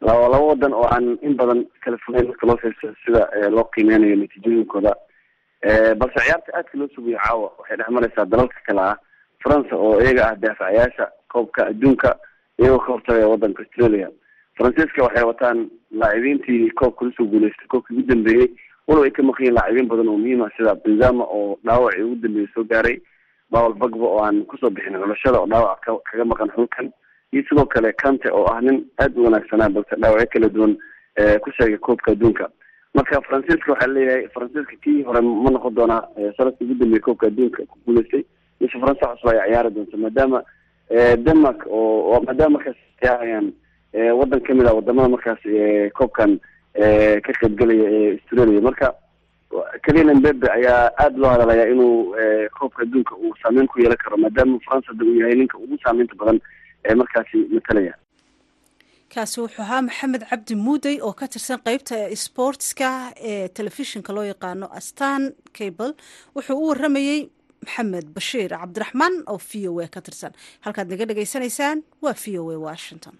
Laba laba wadan oo aan in badan kala fogeyn marka loo fiirso sida loo qiimeynayo natiijooyinkooda. Balse ciyaarta aadka loo sugayo caawa waxay dhex mareysaa dalalka kale ah. Faransa oo iyaga ah daafacayaasha koobka adduunka iyagoo ka hortagaya wadanka australia. Faransiiska waxay wataan laacibiintii koobka la soo guuleystay koobkii ugu dambeeyey walow ay ka maqan yihiin badan oo muhiim ah sida benzama oo dhaawacii ugu dambeeyey soo gaaray bawel bagba oo aan ku soo bixin xulashada oo dhaawac ka kaga maqan xulkan iyo sidoo kale kante oo ah nin aada u wanaagsanaa balse dhaawacyo kala duwan ku sheegay koobka adduunka marka faransiiska waxaa leeyahay faransiiska kii hore ma noqon doonaa sannadkii ugu dambeeyey koobka adduunka ku guuleystay mise faransa cusub ay ciyaari doonto maadaama denmark oo maadaama markaas ciyaarayaan wadan ka mid ah waddamada markaas koobkan ka qaybgelaya ee australia marka keliyan mbebe ayaa aada loo hadalaya inuu koobka adduunka uu saameyn ku yeelan karo maadaama faransa hadda uu yahay ninka ugu saameynta badan ee markaasi matalaya kaasi wuxuu ahaa maxamed cabdi muudey oo ka tirsan qeybta sportska ee telefishinka loo yaqaano astan cable. Wuxuu u waramayey maxamed bashiir cabdiraxmaan oo v o a ka tirsan. Halkaad naga dhagaysanaysaan waa v o a washington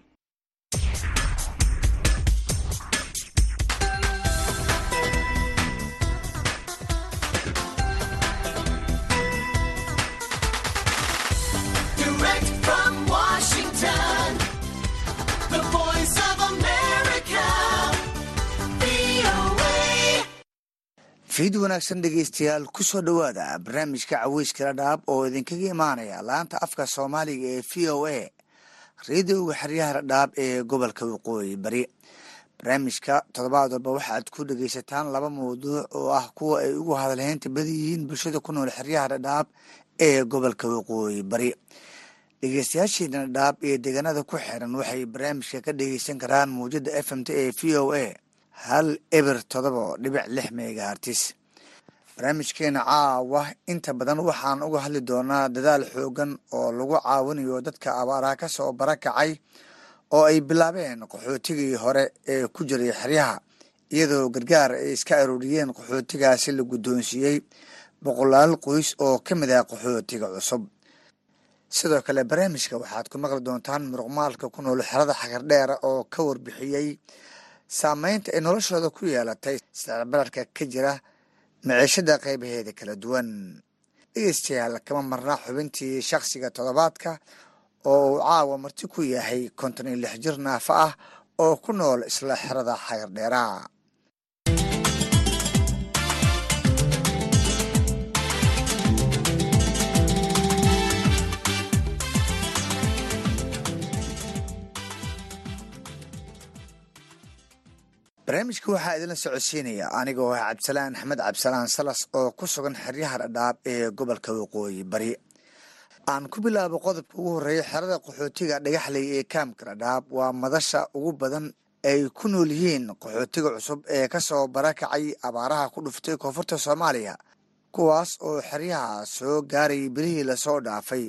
fiid wanaagsan dhegeystayaal ku soo dhowaada barnaamijka caweyska dhadhaab oo idinkaga imaanaya laanta afka soomaaliga ee v o a reediyoga xeryaha dhadhaab ee gobolka waqooyi bari. Barnaamijka toddobaad walba waxaad ku dhegeysataan laba mawduuc oo ah kuwa ay ugu hadalheynta badan yihiin bulshada ku nool xeryaha dhadhaab ee gobolka waqooyi bari. Dhegeystayaasheena dhadhaab iyo deegaanada ku xiran waxay barnaamijka ka dhegeysan karaan mawjada f m t ee v o a hal eber todoba dhibic lix megahartis barnaamijkeena caawa inta badan waxaan uga hadli doonaa dadaal xoogan oo lagu caawinayo dadka abaaraha ka soo barakacay oo ay bilaabeen qaxootigii hore ee ku jiray xeryaha iyadoo gargaar ay iska arooriyeen qaxootigaasi la guddoonsiiyey boqolaal qoys oo ka mid ah qaxootiga cusub. Sidoo kale barnaamijka waxaad ku maqli doontaan muruqmaalka ku nool xerada xagardheera oo ka warbixiyey saameynta ay noloshooda ku yeelatay sicirbararka ka jira maciishada qeybaheeda kala duwan. Dhegeystayaal kama marnaa xubintii shakhsiga toddobaadka oo uu caawa marti ku yahay konton iyo lix jir naafa ah oo ku nool isla xerada xagardheera barnaamijka waxaa idinla socodsiinaya anigoo ah cabdisalaan axmed cabdisalaan salas oo ku sugan xeryaha dhadhaab ee gobolka waqooyi bari. Aan ku bilaabo qodobka ugu horreeya xerada qaxootiga dhagaxley ee kaamka dhadhaab waa madasha ugu badan ay ku nool yihiin qaxootiga cusub ee ka soo barakacay abaaraha ku dhuftay koonfurta soomaaliya kuwaas oo xeryaha soo gaarayay bilihii la soo dhaafay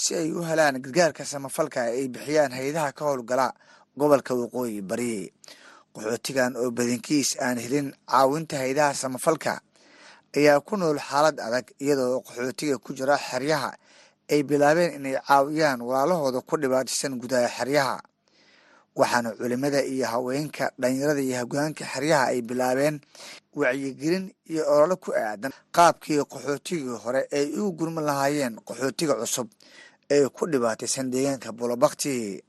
si ay u helaan gargaarka samafalka ay bixiyaan hay'adaha ka howlgala gobolka waqooyi bari qaxootigan oo badankiis aan helin caawinta haydaha samafalka. Ayaa ku nool xaalad adag iyadoo qaxootiga ku jira xeryaha. Ay bilaabeen inay caawiyaan walaalahooda ku dhibaataysan gudaha xeryaha. Waxaana culimada iyo haweenka dhalinyarada iyo hogaanka xeryaha ay bilaabeen wacyigelin iyo olole ku aadan qaabkii qaxootigii hore ay ugu gurman lahaayeen qaxootiga cusub ee ku dhibaataysan deegaanka bulobakti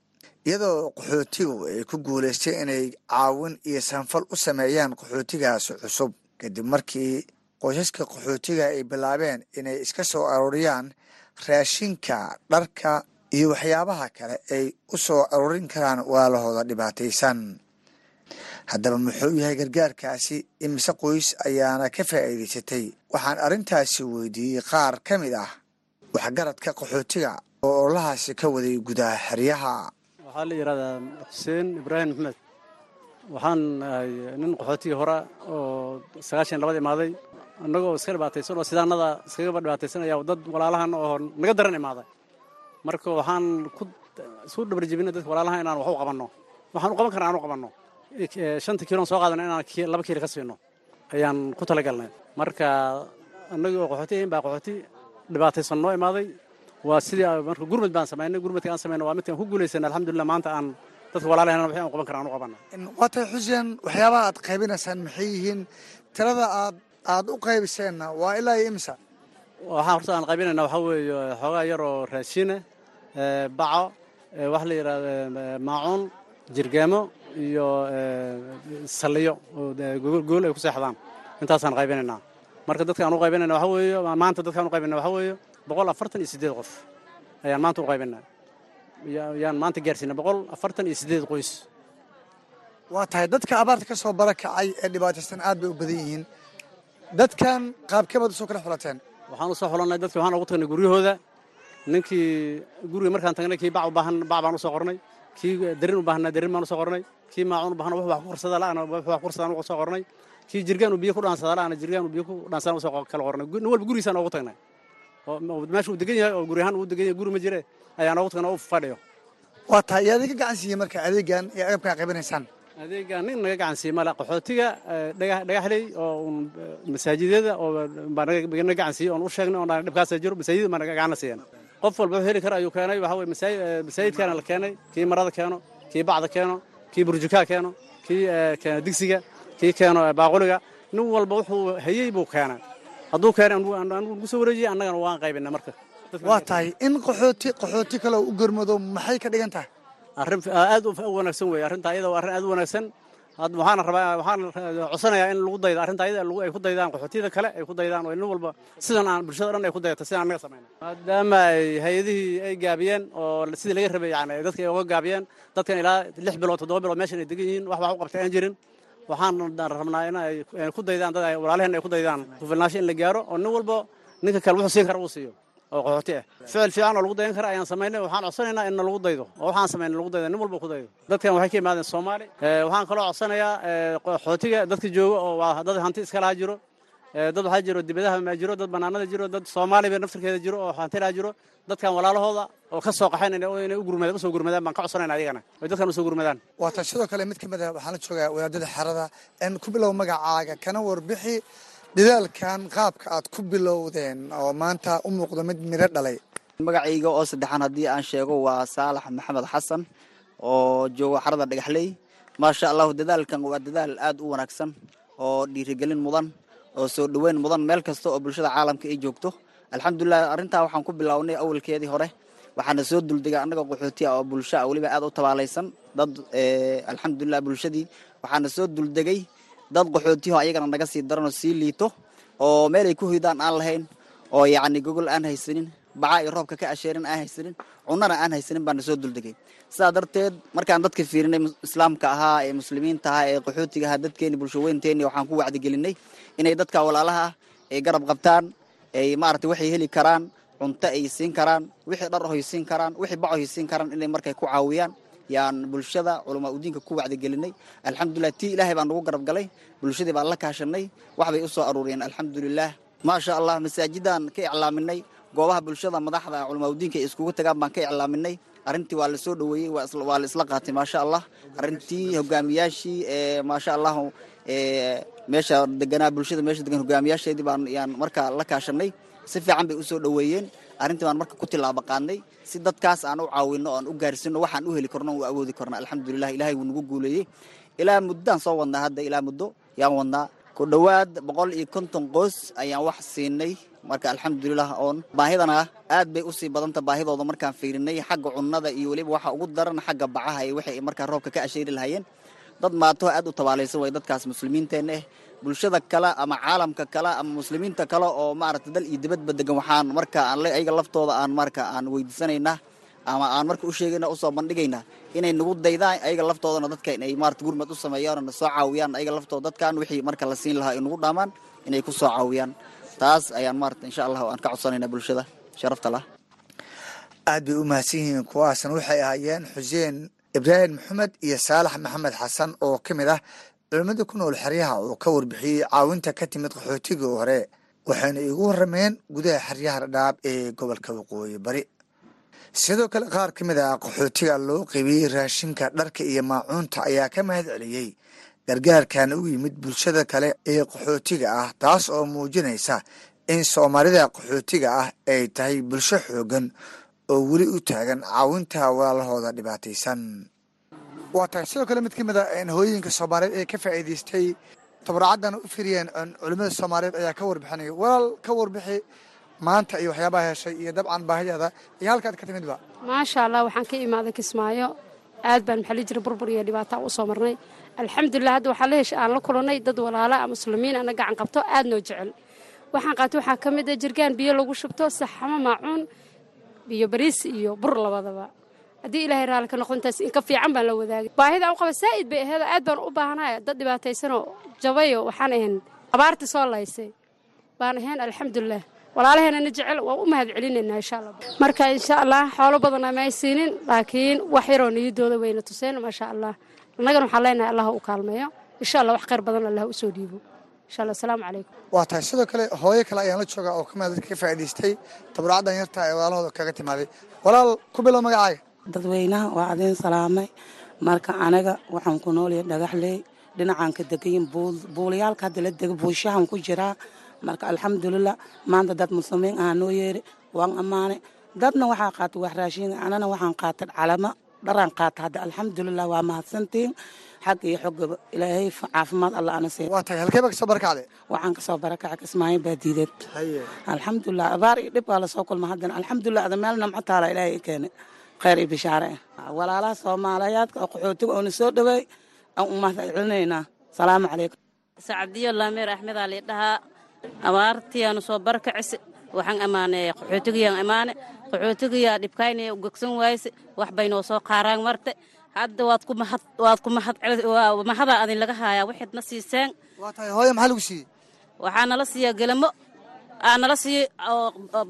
iyadoo qaxootigu ay ku guuleystay inay caawin iyo sanfal u sameeyaan qaxootigaas cusub. Kadib markii qoysaska qaxootiga ay bilaabeen inay iska soo arooriyaan raashinka dharka iyo waxyaabaha kale ay u soo aroorin karaan walaalahooda dhibaataysan. Haddaba muxuu yahay gargaarkaasi? Imise qoys ayaana ka faa'iidaysatay? Waxaan arrintaasi weydiiyey qaar ka mid ah waxgaradka qaxootiga oo ololahaasi ka waday gudaha xeryaha waxaa la yidhahdaa xuseen ibraahim maxmed waxaan ahay nin qaxootigii hore oo sagaashan labada imaaday. Annagoo iska dhibaataysan oo sidaanada iskagaba dhibaataysanaya dad walaalahan oo naga daran imaaday. Marka waxaan ku isu dhabarjebina dadka walaalahan inaan wax u qabanno. Waxaan u qaban karna aan u qabanno. Shanta kiiloon soo qaadana inaan laba kiilo ka siino. Ayaan ku talagalnay. Marka annagii oo qaxooti ahayn baa qaxooti dhibaataysan noo imaaday waa sidii marka gurmad baan samaynay gurmadka aan samayna waa midkaan ku guulaysanay alxamdulillah maanta aan dadka walaalahan waxay aan qaban karaan aan u qabanay waa tahay xuseen waxyaabaha aad qaybinaysaan maxay yihiin? Tirada aad aad u qaybiseenna waa ilaa iyo imisa? Waxaan horta aan qaybinayna waxaa weeye xoogaa yar oo raashiina baco waxa la yidhahda maacuun jirgaamo iyo saliyo oo gool ay ku seexdaan. Intaasaan qaybinaynaa. Marka dadka aan u qaybinayna waxaa weeye maanta dadkaan u qaybinayna waxaa weeye boqol afartan iyo siddeed qof ayaan maanta u qaybinaa. Yaan maanta gaarsiina boqol afartan iyo siddeed qoys. Waa tahay dadka abaarta ka soo barakacay ee dhibaataysan aad bay u badan yihiin. Dadkan qaabkeebaad u soo kala xulateen. Waxaan u soo xulannay dadki waxaan ugu tagnay guryahooda. Ninkii guriga markaan tagnay kii bac u baahan bac baan u soo qornay. Kii darin u darin baan u soo qornay. Kii maacuun u wax wax ku karsada la'ana wax wax ku u soo qornay. Kii jirgaan uu biyo ku dhaansada la'ana jirgaan uu biyo ku dhaansadaan u soo kala qornay. Nin walba gurigiisaan ugu tagnay meesha uu degan yahay oo guri ahaan uu degan yahay guri ma jire ayaan ugu tagnay oo u fadhiyo. Waa tahay yaa idinka gacan siiyey marka adeegan iyo agabkaa qaybinaysaan? Adeegan nin naga gacan siiye male qaxootiga dhagaxley oo masaajidyada oo baa naga gacan siiyey oon u sheegnay oon dhibkaasa jiro masaajida baa naga gacanna siiyeen. Qof walba wuxuu heli kara ayuu keenay waxa weye masaajidkaana la keenay kii marada keeno kii bacda keeno kii burjukaa keeno kii keeno digsiga kii keeno baaquliga. Nin walba wuxuu hayey buu keenay hadduu keenay nagu soo wareejiyey annagana waan qaybinay marka. Waa tahay in qaxooti qaxooti kale u gormado maxay ka dhigan tahay? Arrin aad u wanaagsan weeye arrinta ayada waa arrin aad u wanaagsan hadda waxaana rabaa waxaan codsanayaa in lagu daydo arrinta ayada lagu- ay ku daydaan qaxootiyada kale ay ku daydaan oo nin walba sidan aan bulshada dhan ay ku dayata sidaan annaga samayna. Maadaama ay hay'adihii ay gaabiyeen oo sidii laga rabay yani dadka ay uga gaabiyeen dadkan ilaa lix bilood toddoba bilood meeshan ay degan yihiin wax wax u qabtay aan jirin waxaan rabnaa in ay ay ku daydaan dad walaalaheen ay ku daydaan. Kufilnaansho in la gaaro oo nin walba ninka kale wuxuu siin kara uu siiyo oo qaxooti ah. Ficil fiican oo lagu dayan kara ayaan samaynay waxaan codsanaynaa in lagu daydo oo waxaan samaynay lagu daydo. Nin walba ku daydo. Dadkan waxay ka yimaadeen soomaali. Eh, waxaan kaloo codsanayaa eh, qaxootiga dadka jooga oo waa dad hanti iska jiro dad waxaa jiro dibadaha ma jiro dad banaanada jiro dad soomaaliba naftirkeeda jiro oo hanti lahaa jiro dadkan walaalahooda oo ka soo qaxayn inay inay u gurmadaan u soo gurmadaan baan ka codsanayna ayagana oy dadkan u soo gurmadaan. Waatan sidoo kale mid ka mid ah waxaan la joogaa wadaadada xerada ku bilow magacaaga kana warbixi dadaalkan qaabka aad ku bilowdeen oo maanta u muuqdo mid miro dhalay. Magacayga oo saddexaan haddii aan sheego waa saalax maxamed xasan oo joogo xarada dhagaxley. Maasha allahu dadaalkan waa dadaal aad u wanaagsan oo dhiirigelin mudan oo soo dhoweyn mudan meel kasta oo bulshada caalamka ay joogto. Alxamdulilah arrintaa waxaan ku bilownay awalkeedii hore. Waxaana soo duldegay annaga qaxooti ah oo bulsho ah weliba aad u tabaalaysan dad eh, alxamdulilah bulshadii. Waxaana soo duldegay dad qaxootiho ayagana naga sii daranoo sii liito oo meel ay ku hoydaan aan lahayn oo yacni gogol aan haysanin baca iyo roobka ka asheerin aan haysanin cunana aan haysanin baana soo duldegay. Sidaa darteed markaan dadka fiirinay islaamka ahaa ee muslimiinta ahaa ee qaxootiga ahaa dadkeeni bulshaweynteeni waxaan ku wacdigelinay inay dadka walaalaha ah ay garab qabtaan ay maaragtay waxay heli karaan cunto ay siin karaan wixii dhar hoy siin karaan wixii baco hoy siin karaan inay markay ku caawiyaan. Yaan bulshada culamaa ku wacdigelinay alxamdulilah tii ilaahay baan nagu garab galay. Bulshadii baan la kaashanay. Waxbay u aruuriyeen alxamdulilah maasha allah masaajidaan ka iclaaminay goobaha bulshada madaxda culamaa udiinka ay iskugu tagaan baan ka iclaaminay. Arrintii waa la soo waa la qaatay maasha allah arrintii hogaamiyaashii ee maasha allahu ee meesha deganaa bulshada meesha degan hogaamiyaasheedii baan yaan markaa la kaashanay. Si fiican bay u soo dhoweeyeen. Arrintii baan marka ku tilaabo qaadnay. Si dadkaas aan u caawino oan u gaarsino waxaan u heli karno u awoodi karno. Alxamdulilah ilahay wuu nagu guuleeyey. Ilaa muddaan soo wadnaa hadda ilaa muddo yaan wadnaa ku dhowaad boqol iyo konton qoys ayaan wax siinay. Marka alxamdulilah oon baahidana aad bay u sii badanta baahidooda markaan fiirinay. Xagga cunnada iyo weliba waxa ugu daran xagga bacaha iyo waxay markaa roobka ka asheeri lahayeen dad maato aad u tabaalaysan way dadkaas muslimiinteena eh. Bulshada kale ama caalamka kale ama muslimiinta kale oo maaragtay dal iyo dibadba degan waxaan marka ayaga laftooda aan marka aan weydiisanaynaa ama aan marka u sheegayna u soo bandhigaynaa inay nagu daydaan ayaga laftoodana dadka inay maarata gurmad u sameeyaan oo na soo caawiyaan ayaga laftooda. Dadkan wixii marka la siin lahaa ay nagu dhaamaan inay ku soo caawiyaan. Taas ayaan maarata insha allah aan ka codsanaynaa bulshada. Sharafta lah. Aad bay u mahadsan yihiin kuwaasna waxay ahaayeen xuseen ibraahim maxamed iyo saalax maxamed xasan oo ka mid ah culimmada ku nool xeryaha oo ka warbixiyey caawinta ka timid qaxootigii hore waxayna iigu warrameen gudaha xeryaha dhadhaab ee gobolka waqooyi bari sidoo kale qaar ka mid ah qaxootiga loo qaybiyey raashinka dharka iyo maacuunta ayaa ka mahad celiyey gargaarkan u yimid bulshada kale ee qaxootiga ah taas oo muujinaysa in soomaalida qaxootiga ah ay tahay bulsho xoogan oo weli u taagan. Caawinta walaalahooda dhibaataysan. Waa tahay. Sidoo kale mid ka mid a hooyooyinka soomaaliyeed ee ka faa'iidaystay tabaracaddan u firiyeen culimmada soomaaliyeed ayaa ka warbixinaya walaal ka warbixi maanta iyo waxyaabaha heshay iyo dabcan baahideeda. Iyo halkaad ka timidba maasha allah waxaan ka imaaday kismaayo. Aad baan maxalli jira burbur iyo dhibaata u marnay. Alxamdulilah hadda waxaa la heshay aan la kulannay dad walaala muslimiin ana gacan qabto aad noo jecel. Waxaan qaatay waxaa ka mid a jirgaan biyo lagu shubto saxamo maacuun biyo bariis iyo bur labadaba. Haddii ilaahay raalli ka noqdo intaas inka fiican baan la wadaagay. Baahida u qaba saa'id bay aheed aad baan u baahanaya dad dhibaataysanoo jabayo waxaan ahayn abaartii soo laysay. Baan ahayn alxamdulilah walaalaheenana jecel waa u mahad celinaynaa insha allah marka insha allah xoolo badana ma ay siinin laakiin wax yaroo niyadooda wayna tuseen maasha allah annagana waxaan leenahay allah u kaalmeeyo. Insha allah wax khayr badan allah u soo dhiibo. Insha allah asalaamu calaykum. Waa tahay sidoo kale hooyo kale ayaan la joogaa oo kamida dadka ka faa'iidaystay. Tabaracaddan yarta ee walaalahooda kaga timaaday. Walaal ku bilow magacaaga dadweynaha waa adin salaamay. Marka anaga waxaan ku noolyahay dhagaxley. Dhinacan ka degayin buulayaalka hadda la dega buushahan ku jiraa marka alxamdulilah maanta dad muslimiin aha noo yeeri waan ammaanay dadna waxaa qaata wax raashin anana waxaan qaatay calamo dharaan qaata hadda alxamdulilah waa mahadsantiin. Xag iyo xogaba ilaahay caafimaad alla ana waa halkee baa ka soo barakacday waxaan ka soo barakacay kismaayo baadiideed alxamdulilah abaar iyo dhib baa la soo kulma haddana. Alxamdulilah ada meel namco taala ilaahay i keenay. Khayr iyo bishaare. Ah walaalaha soomaaliyaadka oo qaxootiga oona soo dhaweey aan u mahad celinaynaa salaamu calaykum. Sacdiyo laameer axmed aa lii dhahaa abaartiyaanu soo barakacise waxaan ammaanay qaxootigiyaan ammaane qaxootigiyaa dhibkaynaya gegsan waayse wax bay noo soo qaaraan marte. Hadda waad ku mahadaa adin laga haayaa waxaad na siiseen hooye maxaa lagu siiyey waxaa nala siiya gelamo aa nala siiye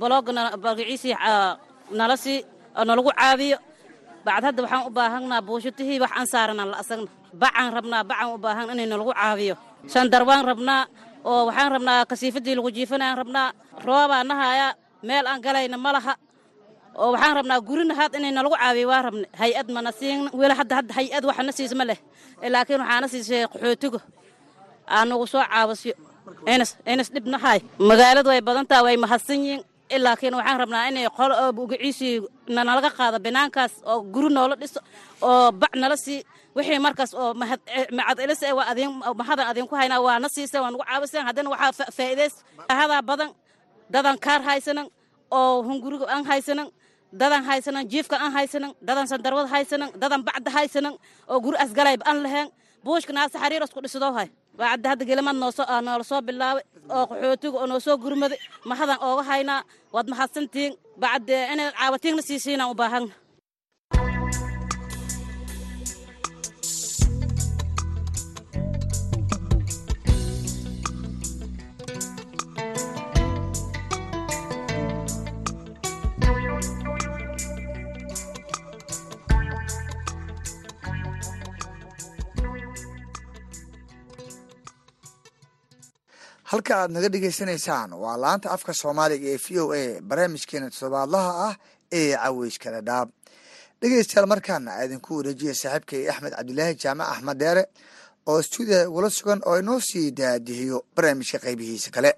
bolooga magaciisii nala sii oo nalagu caabiyo bacd hadda waxaan u baahanaa buushutihii wax aan saarana la asagna bacaan rabnaa bacaan u baahan inay nalagu caabiyo shandarbaan rabnaa oo waxaan rabnaa kasiifadii lagu jiifanayaan rabnaa roobaa nahayaa meel aan galayna ma laha. Oo waxaan rabnaa gurina haad inay nalagu caabiyo waa rabne hay'ad mana siin weli hadda hadda hay'ad waxana siis ma leh. Laakiin waxaana siisay aa nagu soo caabasyo inas inas dhib nahay magaaladu way badantaa way mahadsan yihiin. Laakiin waxaan rabnaa inay qol ugaciisii nalaga qaado banaankaas oo guri noola dhiso oo bac nala sii wixii markaas oo waa adin mahadan adinku haynaa waa na siiseen waa nagu caabiseen haddana waxaa faa'iidays. Hadaa badan dadan kaar haysanan oo hunguriga aan haysanan dadan haysanan jiifka aan haysanan dadan sandarwad haysanan dadan bacda haysanan oo guri asgalayba aan lahayn. Buushka naasa xariiras ku dhisadoo hay. Bacda hadda gelimad noola soo bilaabay oo qaxootiga oo noo soo gurmaday mahadan ooga haynaa waad mahadsantihiin bacde inay caawatiigna siisiinaan u baahana halka aad naga dhegaysanaysaan waa laanta afka soomaaliga ee v o a barnaamijkeena toddobaadlaha ah ee caweyska dhadhaab dhegeystayaal markaana idinku wareejiya saaxiibkay axmed cabdilaahi jaamac axmed deere oo stuudiyaha igula sugan oo inoo sii daadihiyo barnaamijka qaybihiisa kale.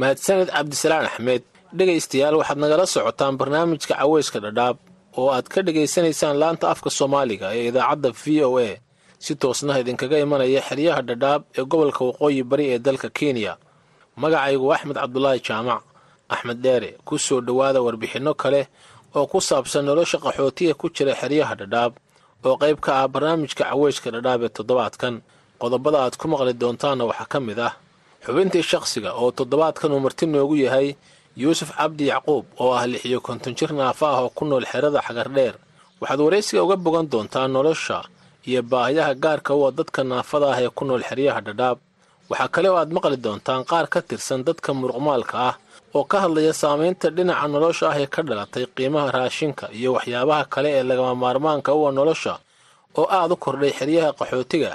Mahadsaned cabdisalaan axmed dhegaystayaal waxaad nagala socotaan barnaamijka caweyska dhadhaab oo aad ka dhegaysanaysaan laanta afka soomaaliga ee idaacadda v o a si toosnaha idinkaga imanaya xeryaha dhadhaab ee gobolka waqooyi bari ee dalka kenya. Magacaygu axmed cabdulaahi jaamac axmed dheere ku soo dhowaada warbixinno kale oo ku saabsan nolosha qaxootiga ku jira xeryaha dhadhaab oo qayb ka ah barnaamijka caweyska dhadhaab ee toddobaadkan. Qodobada aad ku maqli doontaanna waxaa ka mid ah xubintii shakhsiga oo toddobaadkan uu marti noogu yahay yuusuf cabdi yacquub oo ah lix iyo konton jir naafa ah oo ku nool xerada xagardheer waxaad waraysiga uga bogan doontaa nolosha iyo baahiyaha gaarka u a dadka naafada ah ee ku nool xeryaha dhadhaab. Waxaa kale oo aad maqli doontaan qaar ka tirsan dadka muruqmaalka ah oo ka hadlaya saamaynta dhinaca nolosha ah ee ka dhalatay qiimaha raashinka iyo waxyaabaha kale ee lagama maarmaanka u a nolosha oo aad u kordhay xeryaha qaxootiga.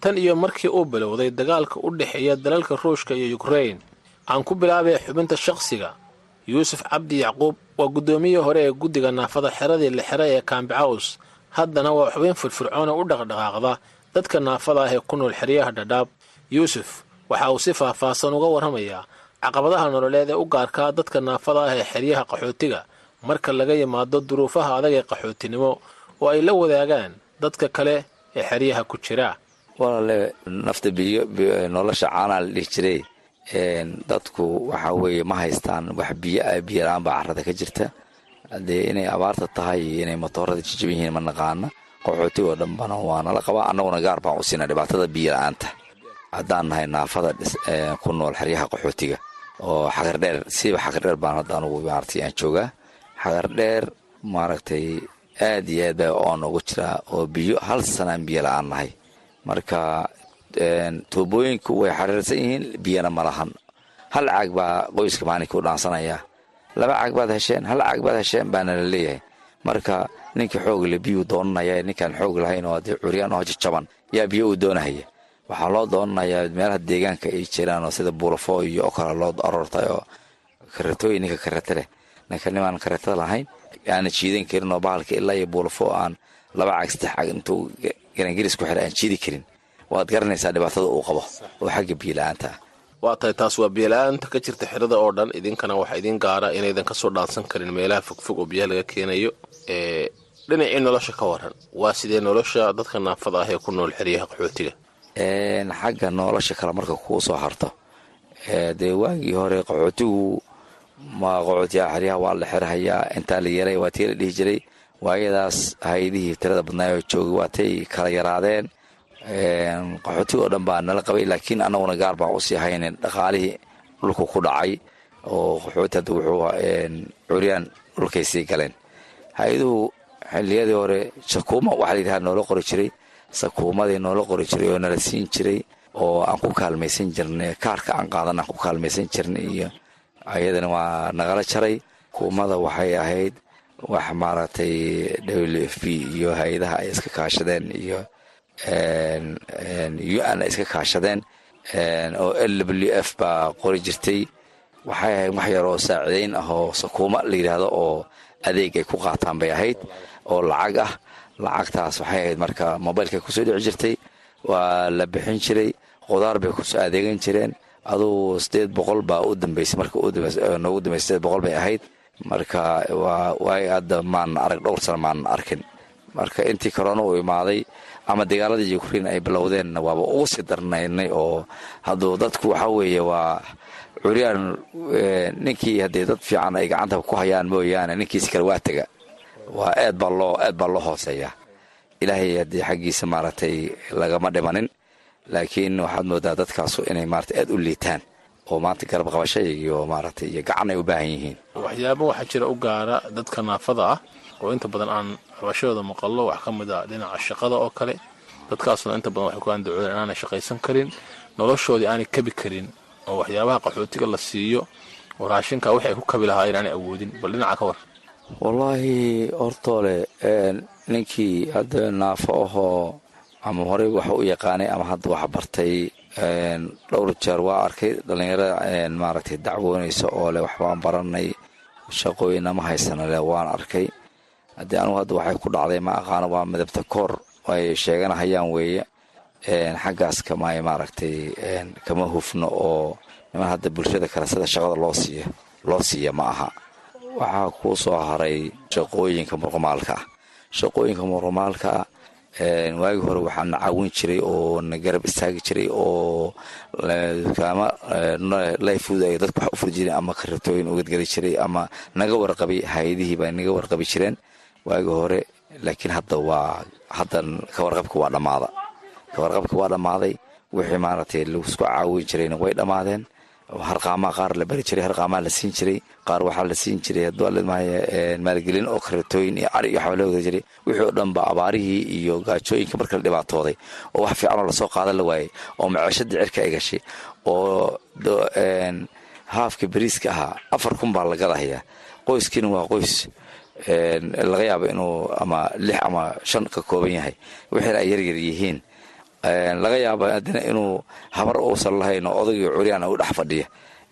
Tan iyo markii uu bilowday dagaalka u dhexeeya dalalka ruushka iyo yukrain aan ku bilaabay xubinta shakhsiga. Yuusuf cabdi yacquub waa guddoomiyihii hore ee guddiga naafada xeradii la xera ee kaambicaws haddana waa xubin firfircoona u dhaqdhaqaaqda dadka naafada ah ee ku nool xeryaha dhadhaab. Yuusuf waxa uu si faahfaahsan uga warramayaa caqabadaha nololeed ee u gaarkaa dadka naafada ah ee xeryaha qaxootiga marka laga yimaado duruufaha adag ee qaxootinimo oo ay la wadaagaan dadka kale ee xeryaha ku jira. Walaale nafta biyo nolosha caanaa la dhihi jiray. Dadku waxaa weeye ma haystaan wax biyo ah biyola-aan baa carrada ka jirta dee inay abaarta tahay iyo inay matoorada jajaban yihiin ma naqaana. Qaxooti oo dhanbana waa nala qabaa annaguna gaar baan u siina dhibaatada biyo la'aanta. Haddaan nahay naafada ku nool xeryaha qaxootiga oo xagardheer siiba xagardheer baan hadda anugu maaragtay aan joogaa. Xagardheer maaragtay aad iyo aad baa oon ugu jiraa oo biyo hal sanaan biyo la'aan nahay. Marka tuubooyinku way xariirsan yihiin biyana ma lahan. Hal caag baa qoyska maalinka u dhaansanayaa laba caag baad hesheen hal caag baad hesheen baana la leeyahay. Marka ninka xoogle biyuu doonanaya ninkaan xoog lahayn oo dee curyaan oo jajaban yaa biyo uu doonahaya. Waxaa loo doonanayaa meelaha deegaanka ay jiraan oo sida buulafo iyo oo kale loo aroortay oo karatooyin ninka karata leh. Ninka nimaan karatada lahayn aana jiidan karin oo bahalka ilaa iyo buulafo aan laba caag saddex caag intuu garangiris ku xira aan jiidi karin. Waad garanaysaa dhibaatada uu qabo oo xagga biyola-aanta ah waa tahay taas waa biyola-aanta ka jirta xerada oo dhan. Idinkana waxaa idiin gaara inaydan ka soo dhaansan karin meelaha fogfog oo biyaha laga keenayo. Dhinacii nolosha ka waran. Waa sidee nolosha dadka naafada ah ee ku nool xeryaha qaxootiga? Xagga nolosha kale marka kuu soo harto. Dee waagii hore qaxootigu ma qaxootiyaha xeryaha waa la xerhayaa intaa la yaray waa tii la dhihi jiray. Waayadaas hay'adihii tirada badnaayoo joogay waatay kala yaraadeen qaxootiga oo dhan baa nala qabay laakiin annaguna gaar baan u sii haynin dhaqaalihii dhulku ku dhacay. Oo qaxooti hadda wuxuu curyaan dhulkay sii galeen. Hay'aduhu xilliyadii hore sakuuma waxaa la yidhaha noola qori jiray. Sakuumadii noola qori jiray oo nala siin jiray oo aan ku kaalmaysan jirnay kaarka aan qaadan aan ku kaalmaysan jirnay iyo ayadana waa nagala jaray. Kuumada waxay ahayd wax maaragtay w f b iyo hay'adaha ay iska kaashadeen iyo u n iska kaashadeen. Oo l w f baa qori jirtay. Waxay ahayd wax yar oo saacidayn ah oo sakuuma la yidhaahdo oo adeeg ay ku qaataan bay ahayd oo lacag ah. Lacagtaas waxay ahayd marka mobaylkay ku soo dhici jirtay. Waa la bixin jiray qudaar bay ku soo adeegan jireen. Adugu sideed boqol baa u dambeysay marka noogu dambeysay sideed boqol bay ahayd. Marka waa waay hadda maan arag dhowr sana maan arkin. Marka intii korona uu imaaday ama dagaaladii ukrein ay bilowdeenna waaba ugu sii darnaynay oo hadduu dadku waxaa weeye waa curyaan ninkii haddii dad fiican ay gacanta ku hayaan mooyaane ninkiisi kale waa tega waa aad baa loo aad baa loo hooseeyaa. Ilaahay haddii xaggiisa maaragtay lagama dhimanin laakiin waxaad moodaa dadkaasu inay maarata aad u liitaan oo maanta garab qabasha iyo maaragtay iyo gacan ay u baahan yihiin. Waxyaaba waxaa jira u gaara dadka naafada ah oo inta badan aan xabashadooda maqallo wax ka mid a dhinaca shaqada oo kale. Dadkaasuna inta badan waxay ku andacoodeen inaanay shaqaysan karin noloshoodii aanay kabi karin oo waxyaabaha qaxootiga la siiyo oo raashinka wixi ay ku kabi lahaa inaanay awoodin. Bal dhinaca ka war. Wallaahi hortoole ninkii hadda naafo ahoo ama horey wax u yaqaanay ama hadda wax bartay dhowr jeer waa arkay dhallinyarada maaragtay dacwoonaysa oo leh waxbaan baranay shaqooyina ma haysana waan arkay haddii anugu hadda waxay ku dhacday ma aqaano waa midabta koor ay sheeganahayaan weeye. Xaggaas kama ay maaragtay kama hufno oo niman hadda bulshada kale sida shaqada loo siiya loo siiya ma aha. Waxaa kuu soo haray shaqooyinka murqumaalka ah shaqooyinka murqumaalka ah waagii hore waxaa na caawin jiray oo na garab istaagi jiray oo dukaama layfood ay dadku wax u furi jireen ama karitooyin ugadgeli jiray ama naga warqabay hay'adihii bay naga warqabi jireen waagii hore laakiin hadda waa hadda kawarqabka waa dhammaada kawarqabka waa dhammaaday wixii maaragtay la isku caawin jirayna way dhammaadeen harqaamaa qaar la bari jiray harqaamaa la siin jiray qaar waxaa la siin jiray. Haddooledmaayo maalgelin oo karitooyin iyo ari iyo waxbaa loo jiray wixii oo dhan ba abaarihii iyo gaajooyinka marka la dhibaatooday. Oo wax fiicanoo la soo qaadan la waayey oo maceeshadii cirka ay gashay oo haafka bariiska ahaa afar kun baa la gadahayaa qoyskiina waa qoys laga yaabo inuu ama lix ama shan ka kooban yahay. Wixiina ay yaryar yihiin. Laga yaaba haddina inuu habar uusan lahayn oo odaygii curyaan u dhex fadhiya.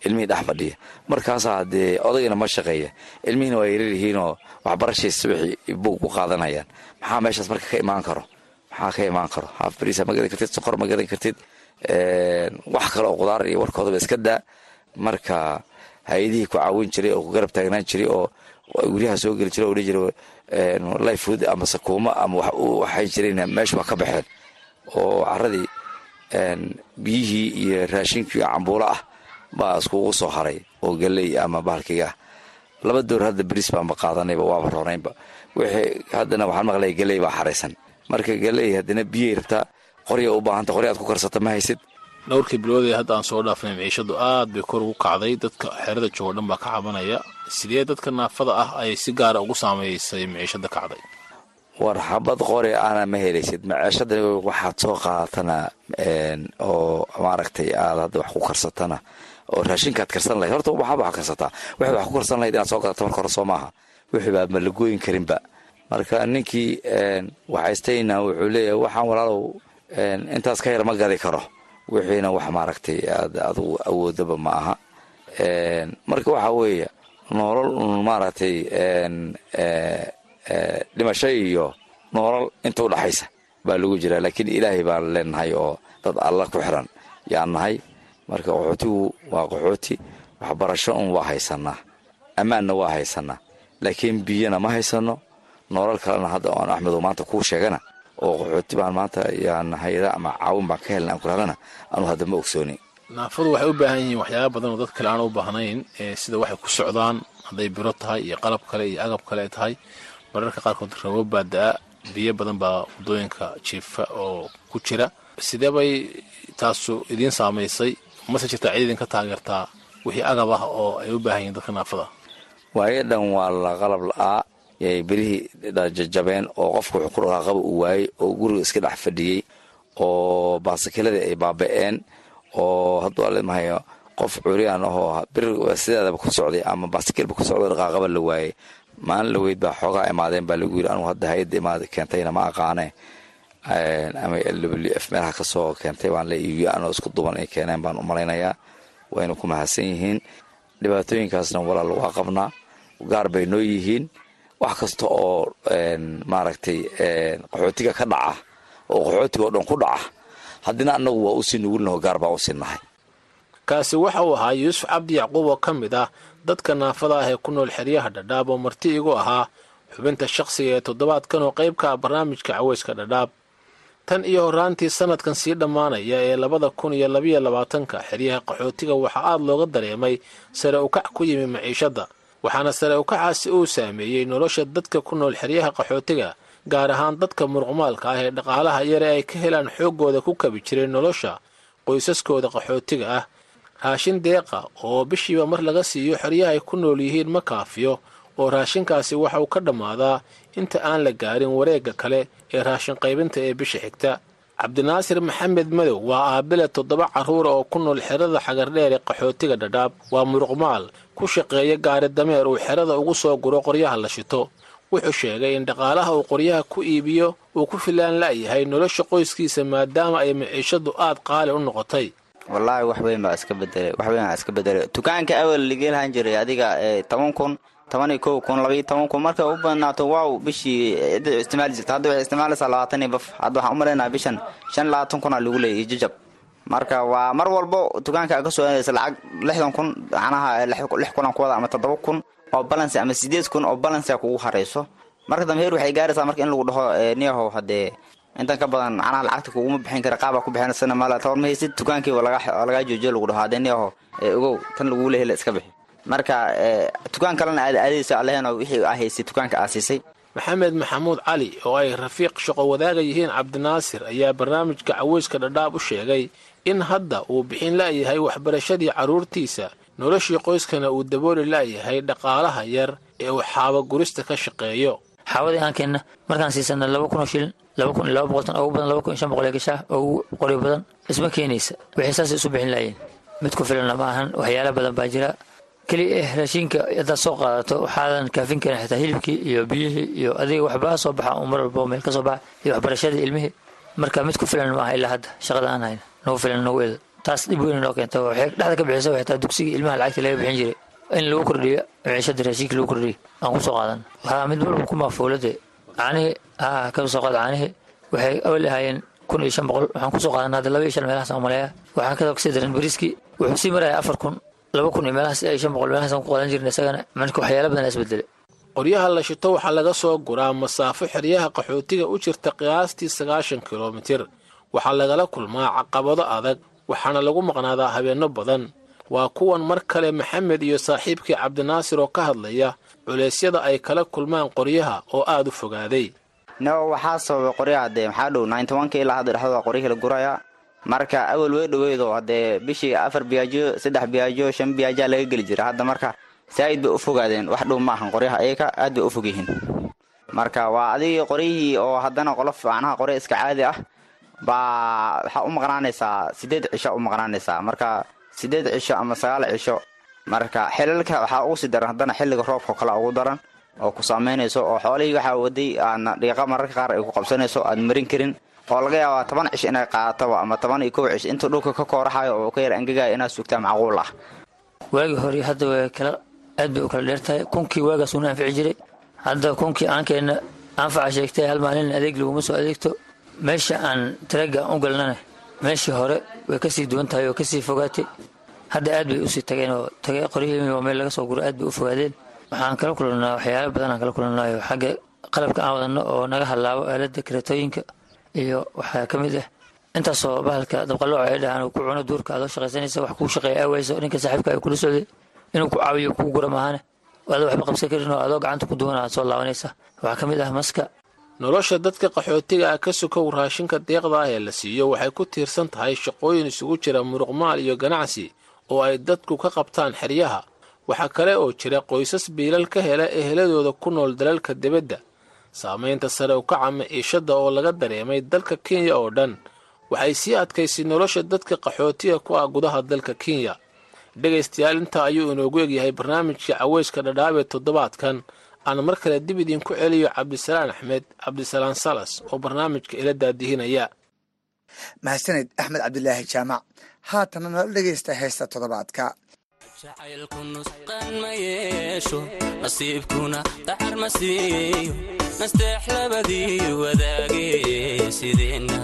Ilmihii dhex fadhiya. Markaasaa dee odagiina ma shaqeeya. Ilmihiina waa yarar yihiinoo waxbarashaysa wixii buug ku qaadanayaan. Maxaa meeshaas marka ka imaan karo? Maxaa ka imaan karo? Haaf bariisa ma gadan kartid sokor ma gadan kartid. Wax kale oo qudaar iyo warkoodaba iska daa. Marka hay'adihii ku caawin jiray oo ku garab taagnaan jiray oo guryaha soo geli jiray oo dhihi jiray lifefood ama sakuumo ama waxay jireen meesha waa ka baxeen. Oo caradii biyihii iyo raashinkii cambuulo ah baa iskugu soo haray oo galey ama bahalkiga ah. Laba door hadda bris baanba qaadanayba waaba roonaynba wixii haddana waxaan maqlaya galey baa xaraysan marka galey haddana biyay rabtaa qorya u baahanta qorya aad ku karsata ma haysid. Dhowrkii bilood ee hadda aan soo dhaafnay miciishadu aad bay kor ugu kacday. Dadka xerada joogo dhan baa ka cabanaya sidee dadka naafada ah ayay si gaara ugu saameysay miciishada kacday? War xabad qore aana ma helaysid. Maceeshada waxaad soo qaadatana oo maaragtay aad hadda wax ku karsatana oo raashinkaad karsan lahayd. Horta waxaad wax karsataa. Waxaad wax ku karsan lahayd inaad soo gadato marka hore soo maaha. Wixii baa ma karinba. Marka ninkii waxaystayna wuxuu leeyahay waxaan walaalow intaas ka yar ma gadi karo. Wixiina wax maaragtay aad adugu awoodaba ma aha. Marka waxaa weeye nolol maaragtay dhimasho iyo noolal inta u dhaxaysa baa lagu jiraa. Laakiin ilaahay baan leenahay oo dad alla ku xiran yaan nahay. Marka qaxootigu waa qaxooti waxbarasho un waa haysanaa ammaanna waa haysanaa laakiin biyana ma haysano noolal kalena hadda aan axmedo maanta kuu sheegana oo qaxooti baan maanta yaan hayada ama caawin baan ka helna aan kulaadana anu hadda ma ogsooni naafadu waxay u baahan yihiin waxyaaba badan oo dad kale aan u baahnayn sida waxay ku socdaan hadday biro tahay iyo qalab kale iyo agab kale ay tahay. Mararka qaarkood rabo baa da'a biyo badan baa waddooyinka jiifa oo ku jira. Sidee bay taasu idiin saamaysay? Mase jirtaa cid idinka taageertaa wixii agab ah oo ay u baahan yihiin dadka naafada? Waayo dhan waa la qalab la'aa berihii jajabeen oo qofka wuxuu ku dhaqaaqaba uu waayey oo guriga iska dhex fadhiyey oo baasakiladii ay baaba'een oo hadduu alemahayo qof curyaan ahoo bir sideedaba ku socday ama baasikilba ku socdo dhaqaaqaba la waayey. Maalin la weyd baa xoogaa imaadeen baa lagu yiri anugu hadda hay'adda imaada keentayna ma aqaane. Ama f meelaha ka soo keentay baan la iibiyo anoo isku duban ay keeneen baan u malaynayaa wayna ku mahadsan yihiin. Dhibaatooyinkaasna walaal waa qabnaa gaar bay noo yihiin. Wax kasta oo maaragtay qaxootiga ka dhaca oo qaxootiga oo dhan ku dhaca haddina annagu waa u sii nugulnaho gaar baan u sii nahay. Kaasi waxa uu ahaa yuusuf cabdi yacquub oo ka mid ah dadka naafada ah ee ku nool xeryaha dhadhaab oo marti igu ahaa xubinta shakhsiga ee toddobaadkan oo qayb ka ah barnaamijka caweyska dhadhaab. Tan iyo horraantii sannadkan sii dhammaanaya ee labada kun iyo labayo labaatanka xeryaha qaxootiga waxaa aad looga dareemay sare ukac ku yimi maciishadda waxaana sare ukacaasi uu saameeyey nolosha dadka ku nool xeryaha qaxootiga gaar ahaan dadka muruqmaalka ah ee dhaqaalaha yare ay ka helaan xooggooda ku kabi jiray nolosha qoysaskooda qaxootiga ah. Raashin deeqa oo bishiiba mar laga siiyo xeryaha ay ku nool yihiin ma kaafiyo oo raashinkaasi waxa uu ka dhammaadaa inta aan la gaarin wareegga kale ee raashin qaybinta ee bisha xigta. Cabdinaasir maxamed madow waa aabile toddoba carruura oo ku nool xerada xagardheer ee qaxootiga dhadhaab waa muruqmaal ku shaqeeya gaari dameer uu xerada ugu soo guro qoryaha la shito wuxuu sheegay in dhaqaalaha uu qoryaha ku iibiyo uu ku filaan la'yahay nolosha qoyskiisa maadaama ay maciishadu aad qaali u noqotay. Wallaahi wax weyn baa iska bedelay wax weyn baa iska bedelay dukaanka awel ligee lahaan jiray adiga toban kun toban iyo kow kun labaiyo toban kun markay u badnaato waaw bishii cidda isticmaali jirta hadda waxay isticmaalaysaa labaatan iyo baf hadda waxaan u malaynaa bishan shan labaatan kunaa lagu leeyay iyo jajab. Marka waa mar walbo dukaanka ka soo lacag lixdan kun macnaha lix kunan ku ama toddoba kun oo balance ama sideed kun oo balance kugu harayso marka dambe heer waxay gaaraysaa marka in lagu dhaho niyahow haddee intan ka badan macnaha lacagta kuguma bixin kara qaabaa ku bixinasana mala tabar ma haysid dukaankiiba lagaa joojiyo lagu dhaho haddee niyahow ogow tan lagula hela iska bixi. Marka dukaan kalena aad aadaysa aleheen wixii haysay dukaanka aa siisay. Maxamed maxamuud cali oo ay rafiiq shaqo wadaaga yihiin cabdinaasir ayaa barnaamijka caweyska dhadhaab u sheegay in hadda uu bixin la'yahay waxbarashadii carruurtiisa noloshii qoyskana uu dabooli la'yahay dhaqaalaha yar ee uu xaaba gurista ka shaqeeyo. Xaawadii aan keenna markaan siisana laba kun oo shilin laba kun laba boqol tan ugu badan laba kun shan boqol ee gashaa ugu qoryo badan isma keenaysa. Waxay saas isu bixin laayeen mid ku filanna ma ahan waxyaala badan baa jira. Keliya eh raashinka haddaad soo qaadato waxaadan kaafin karin xitaa hilibkii iyo biyihii iyo adiga waxbaa soo baxa un mar walba meel ka soo baxa iyo waxbarashadii ilmihii. Marka mid ku filan ma aha ilaa hadda shaqada aan hayna. Nagu filan nagu eedo taas dhib weyn noo keenta dhexda ka bixisa xitaa dugsigii ilmaha lacagta laga bixin jiray. In lagu kordhiyo maciishada raashinka lagu kordhiyo aan ku soo qaadan. Waxaa mid walba ku maafuulade caanihii haa ka soo qaada caanihii waxay awal ahaayeen kun iyo shan boqol. Waxaan ku soo qaadan hadda laba iyo shan meelahaas aan maleeya waxaan kadoo ka sii daran bariiskii wuxuu sii maraya afar kun laba kun iyo meelahaas iyo shan boqol meelahaas aan ku qaadan jirna isagana. Marka waxyaala badan isbedelay. Qoryaha la shito waxaa laga soo guraa masaafo xeryaha qaxootiga u jirta qiyaastii sagaashan kilomitir. Waxaa lagala kulmaa caqabado adag waxaana lagu maqnaadaa habeenno badan. Waa kuwan mar kale maxamed iyo saaxiibkii cabdinaasir oo ka hadlaya culeysyada ay kala kulmaan qoryaha oo aad u fogaaday. No waxaa sababay qoryaha dee maxaa dhow ninety onka ilaa hadda dhexdooda qoryihii la guraya. Marka awal wey dhoweydo haddee bishii afar biyaajo saddex biyaajo shan biyaajaa laga geli jira. Hadda marka saa'id bay u fogaadeen. Wax dhow ma ahan qoryaha ayaga aad bay u fog yihiin. Marka waa adigii qoryihii oo haddana qolof macnaha qorya iska caadi ah baa waxaa u maqnaanaysaa sideed cisho u maqnaanaysaa marka sideed cisho ama sagaal cisho marka xilalka waxaa ugu sii daran haddana xilliga roobka kale ugu daran oo ku saamaynayso oo xoolihii waxaa waday aadna dhiiqa mararka qaar ay ku qabsanayso aad marin karin oo laga yaabaa toban cish inay qaadatoba ama toban iyo kow cish intuu dhulka ka kooraxayo oo ka yar angegaya inaad sugtaa macquul ah. Waagii hore hadda way kala aad bay u kala dheertahay. Kunkii waagaas uuna anfici jiray hadda kunkii aankeenna anfaca sheegtay hal maalin adeeg laguma soo adeegto meesha aan taraga u galnana meeshii hore way ka sii duwan tahay oo ka sii fogaatay. Hadda aad bay u sii tageen oo qoryihii oo meel laga soo guro aad bay u fogaadeen. Waxaan kala kulannaa waxyaala badan aan kala kulannaayo xagga qalabka aan wadanno oo naga halaabo aalada karatooyinka iyo waxaa ka mid ah intaasoo bahalka dabqalooca ay dhahaan ku cuno duurka adoo shaqaysanaysa wax kuu shaqeeya aawayso ninka saaxiibka ay kula socday inuu ku caawiyo kuu gura maahane. Waxba qabsan karin oo adoo gacanta ku duwan aad soo laabanaysa. Waxaa ka mid ah maska nolosha dadka qaxootiga ah ka sokow raashinka deeqda ah ee la siiyo waxay ku tiirsan tahay shaqooyin isugu jira muruqmaal iyo ganacsi oo ay dadku ka qabtaan xeryaha. Waxaa kale oo jira qoysas biilal ka hela eheladooda ku nool dalalka dibadda. Saamaynta sare u kaca maciishadda oo laga dareemay dalka kenya oo dhan waxay sii adkaysay nolosha dadka qaxootiga ku ah gudaha dalka kenya. Dhegaystayaal intaa ayuu inoogu egyahay barnaamijka caweyska dhadhaab ee toddobaadkan aan mar kale dib idinku celiyo cabdisalaan axmed cabdisalaan salas oo barnaamijka ila daadihinaya. Mahadsaned axmed cabdilaahi jaamac haatana nala dhegaysta heesta toddobaadka? Jacaylku nusqan ma yeesho nasiibkuna dacar ma siiyo. Nasteex labadii wadaage sideenna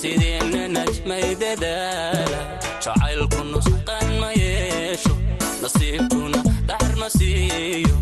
sideenna najmay dadaala. Jacaylku nusqan ma yeesho nasiibkuna dacar ma siiyo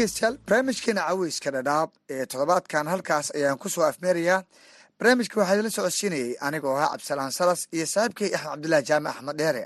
dhegeystayaal barnaamijkeena caweyska dhadhaab ee toddobaadkan halkaas ayaan ku soo afmeerayaa barnaamijka waxaa idinla socodsiinayay anigoo ahaa cabdisalaan salas iyo saaxiibkay axmed cabdilaahi jaamac axmed dheere